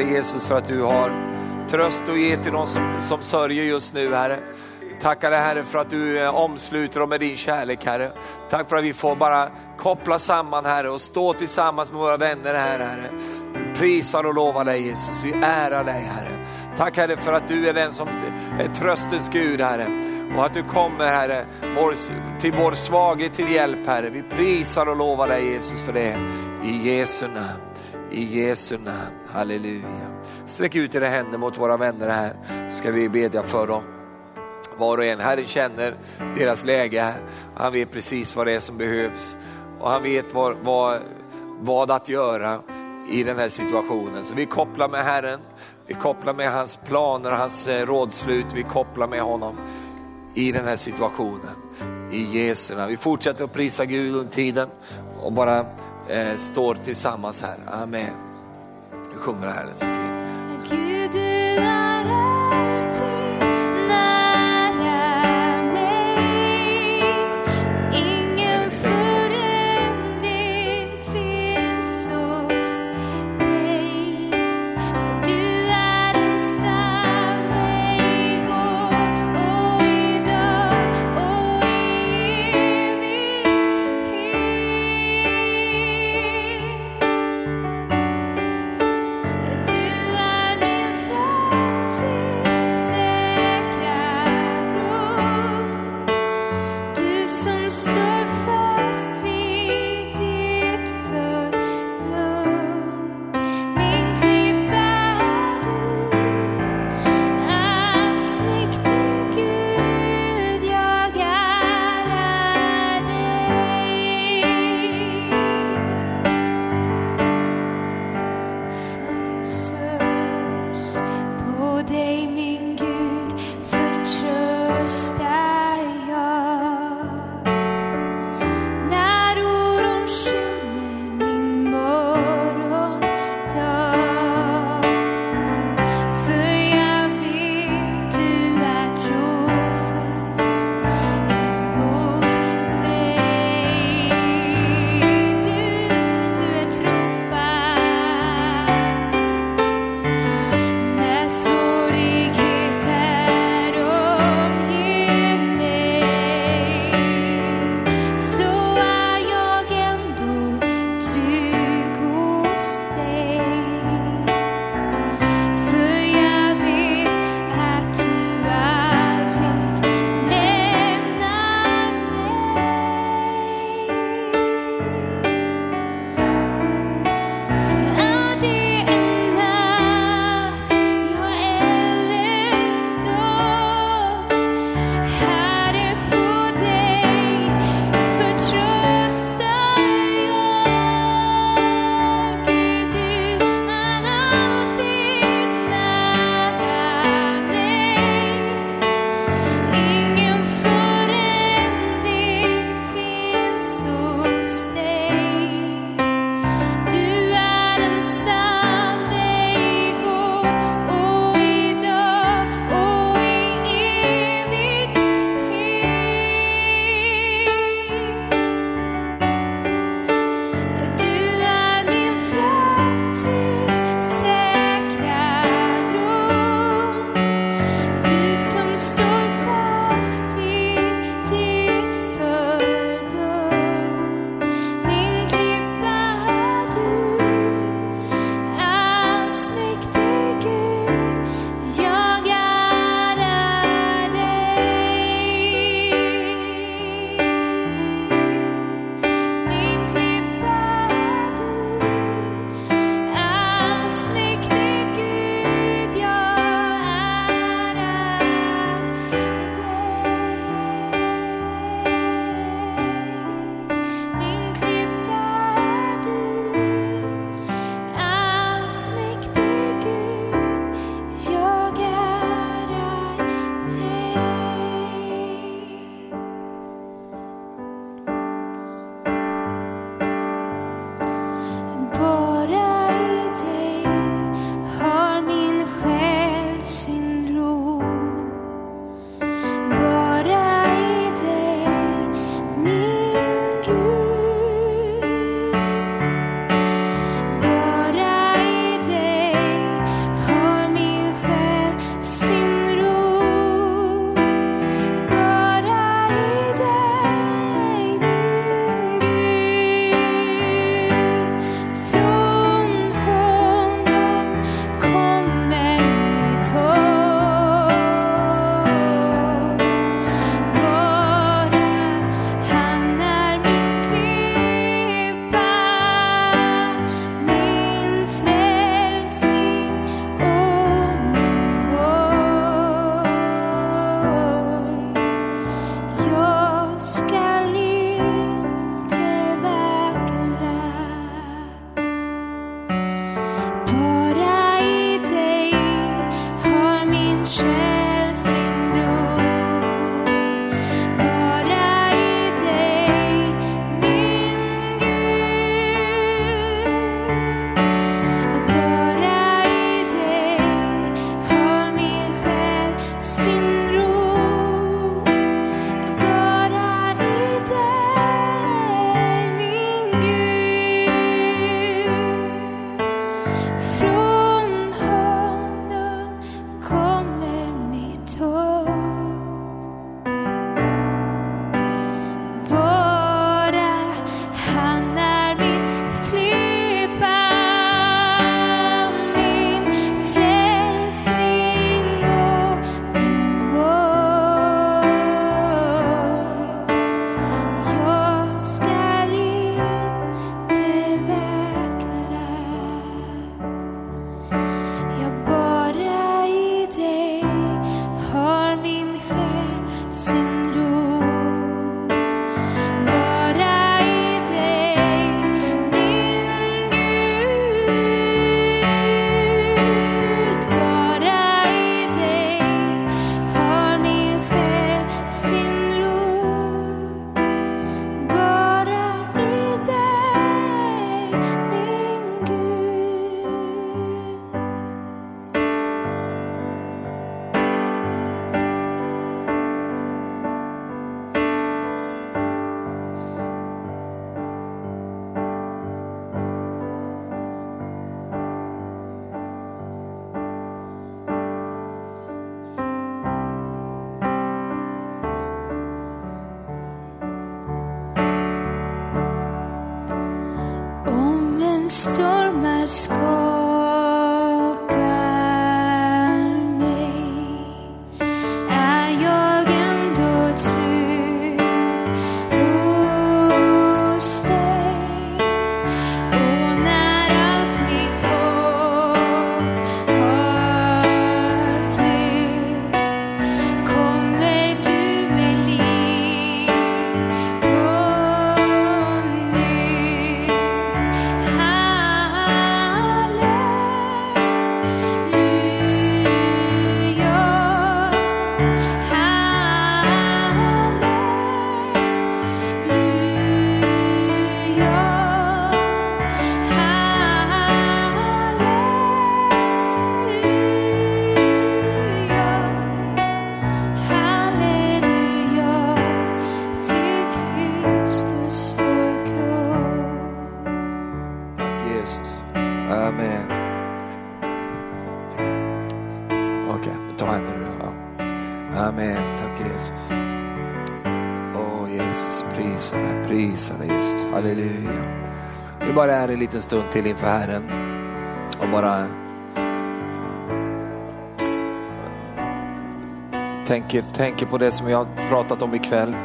Herre dig Jesus för att du har tröst att ge till de som, som sörjer just nu, Herre. Tackar dig Herre för att du eh, omsluter dem med din kärlek Herre. Tack för att vi får bara koppla samman Herre och stå tillsammans med våra vänner här Herre. Prisar och lovar dig Jesus, vi ärar dig Herre. Tack Herre för att du är den som är tröstens Gud Herre. Och att du kommer Herre vår, till vår svaghet till hjälp Herre. Vi prisar och lovar dig Jesus för det. I Jesu namn. I Jesu namn. Halleluja. Sträck ut era händer mot våra vänner här. Ska vi bedja för dem var och en. Herren känner deras läge. Han vet precis vad det är som behövs och han vet vad, vad, vad att göra i den här situationen. Så vi kopplar med Herren, vi kopplar med hans planer, hans eh, rådslut, vi kopplar med honom i den här situationen. I Jesu namn. Vi fortsätter att prisa Gud under tiden och bara eh, står tillsammans här. Amen. Vi sjunger det så fint. Halleluja. Vi bara är en liten stund till inför Herren och bara tänker, tänker på det som vi har pratat om ikväll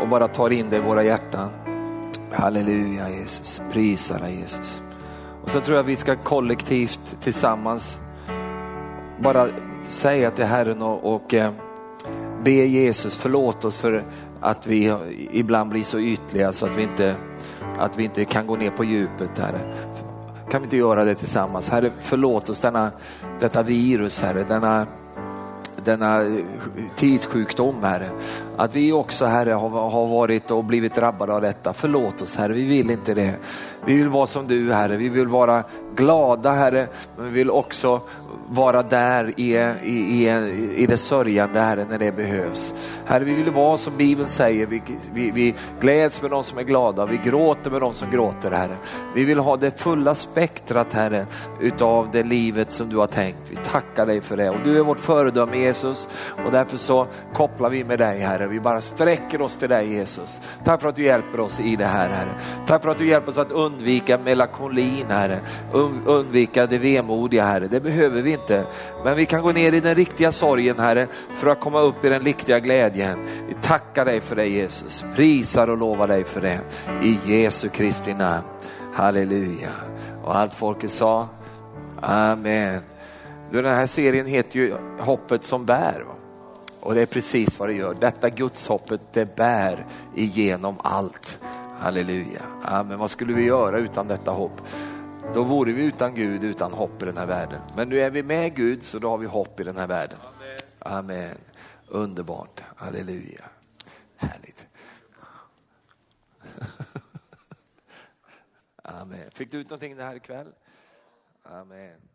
och bara tar in det i våra hjärtan. Halleluja Jesus, prisa dig Jesus. Och så tror jag vi ska kollektivt tillsammans bara säga till Herren och, och eh, be Jesus förlåt oss för att vi ibland blir så ytliga så att vi inte, att vi inte kan gå ner på djupet Herre. Kan vi inte göra det tillsammans? Herre förlåt oss denna, detta virus Herre, denna denna tidssjukdom Herre. Att vi också Herre har, har varit och blivit drabbade av detta. Förlåt oss Herre, vi vill inte det. Vi vill vara som du Herre, vi vill vara glada Herre, men vi vill också vara där i, i, i, i det sörjande Herre när det behövs. Herre vi vill vara som Bibeln säger, vi, vi, vi gläds med de som är glada, vi gråter med de som gråter Herre. Vi vill ha det fulla spektrat Herre utav det livet som du har tänkt. Vi tackar dig för det och du är vårt föredöme Jesus och därför så kopplar vi med dig Herre. Vi bara sträcker oss till dig Jesus. Tack för att du hjälper oss i det här Herre. Tack för att du hjälper oss att undvika melankolin Herre. Undvika det vemodiga Herre. Det behöver vi inte. Men vi kan gå ner i den riktiga sorgen Herre för att komma upp i den riktiga glädjen. Vi tackar dig för det Jesus. Prisar och lovar dig för det. I Jesu Kristi namn. Halleluja. Och allt folket sa Amen. Den här serien heter ju Hoppet som bär. Och det är precis vad det gör. Detta gudshoppet det bär igenom allt. Halleluja. Amen. Vad skulle vi göra utan detta hopp? Då vore vi utan Gud, utan hopp i den här världen. Men nu är vi med Gud så då har vi hopp i den här världen. Amen. Underbart. Halleluja. Härligt. Amen. Fick du ut någonting det här ikväll? Amen.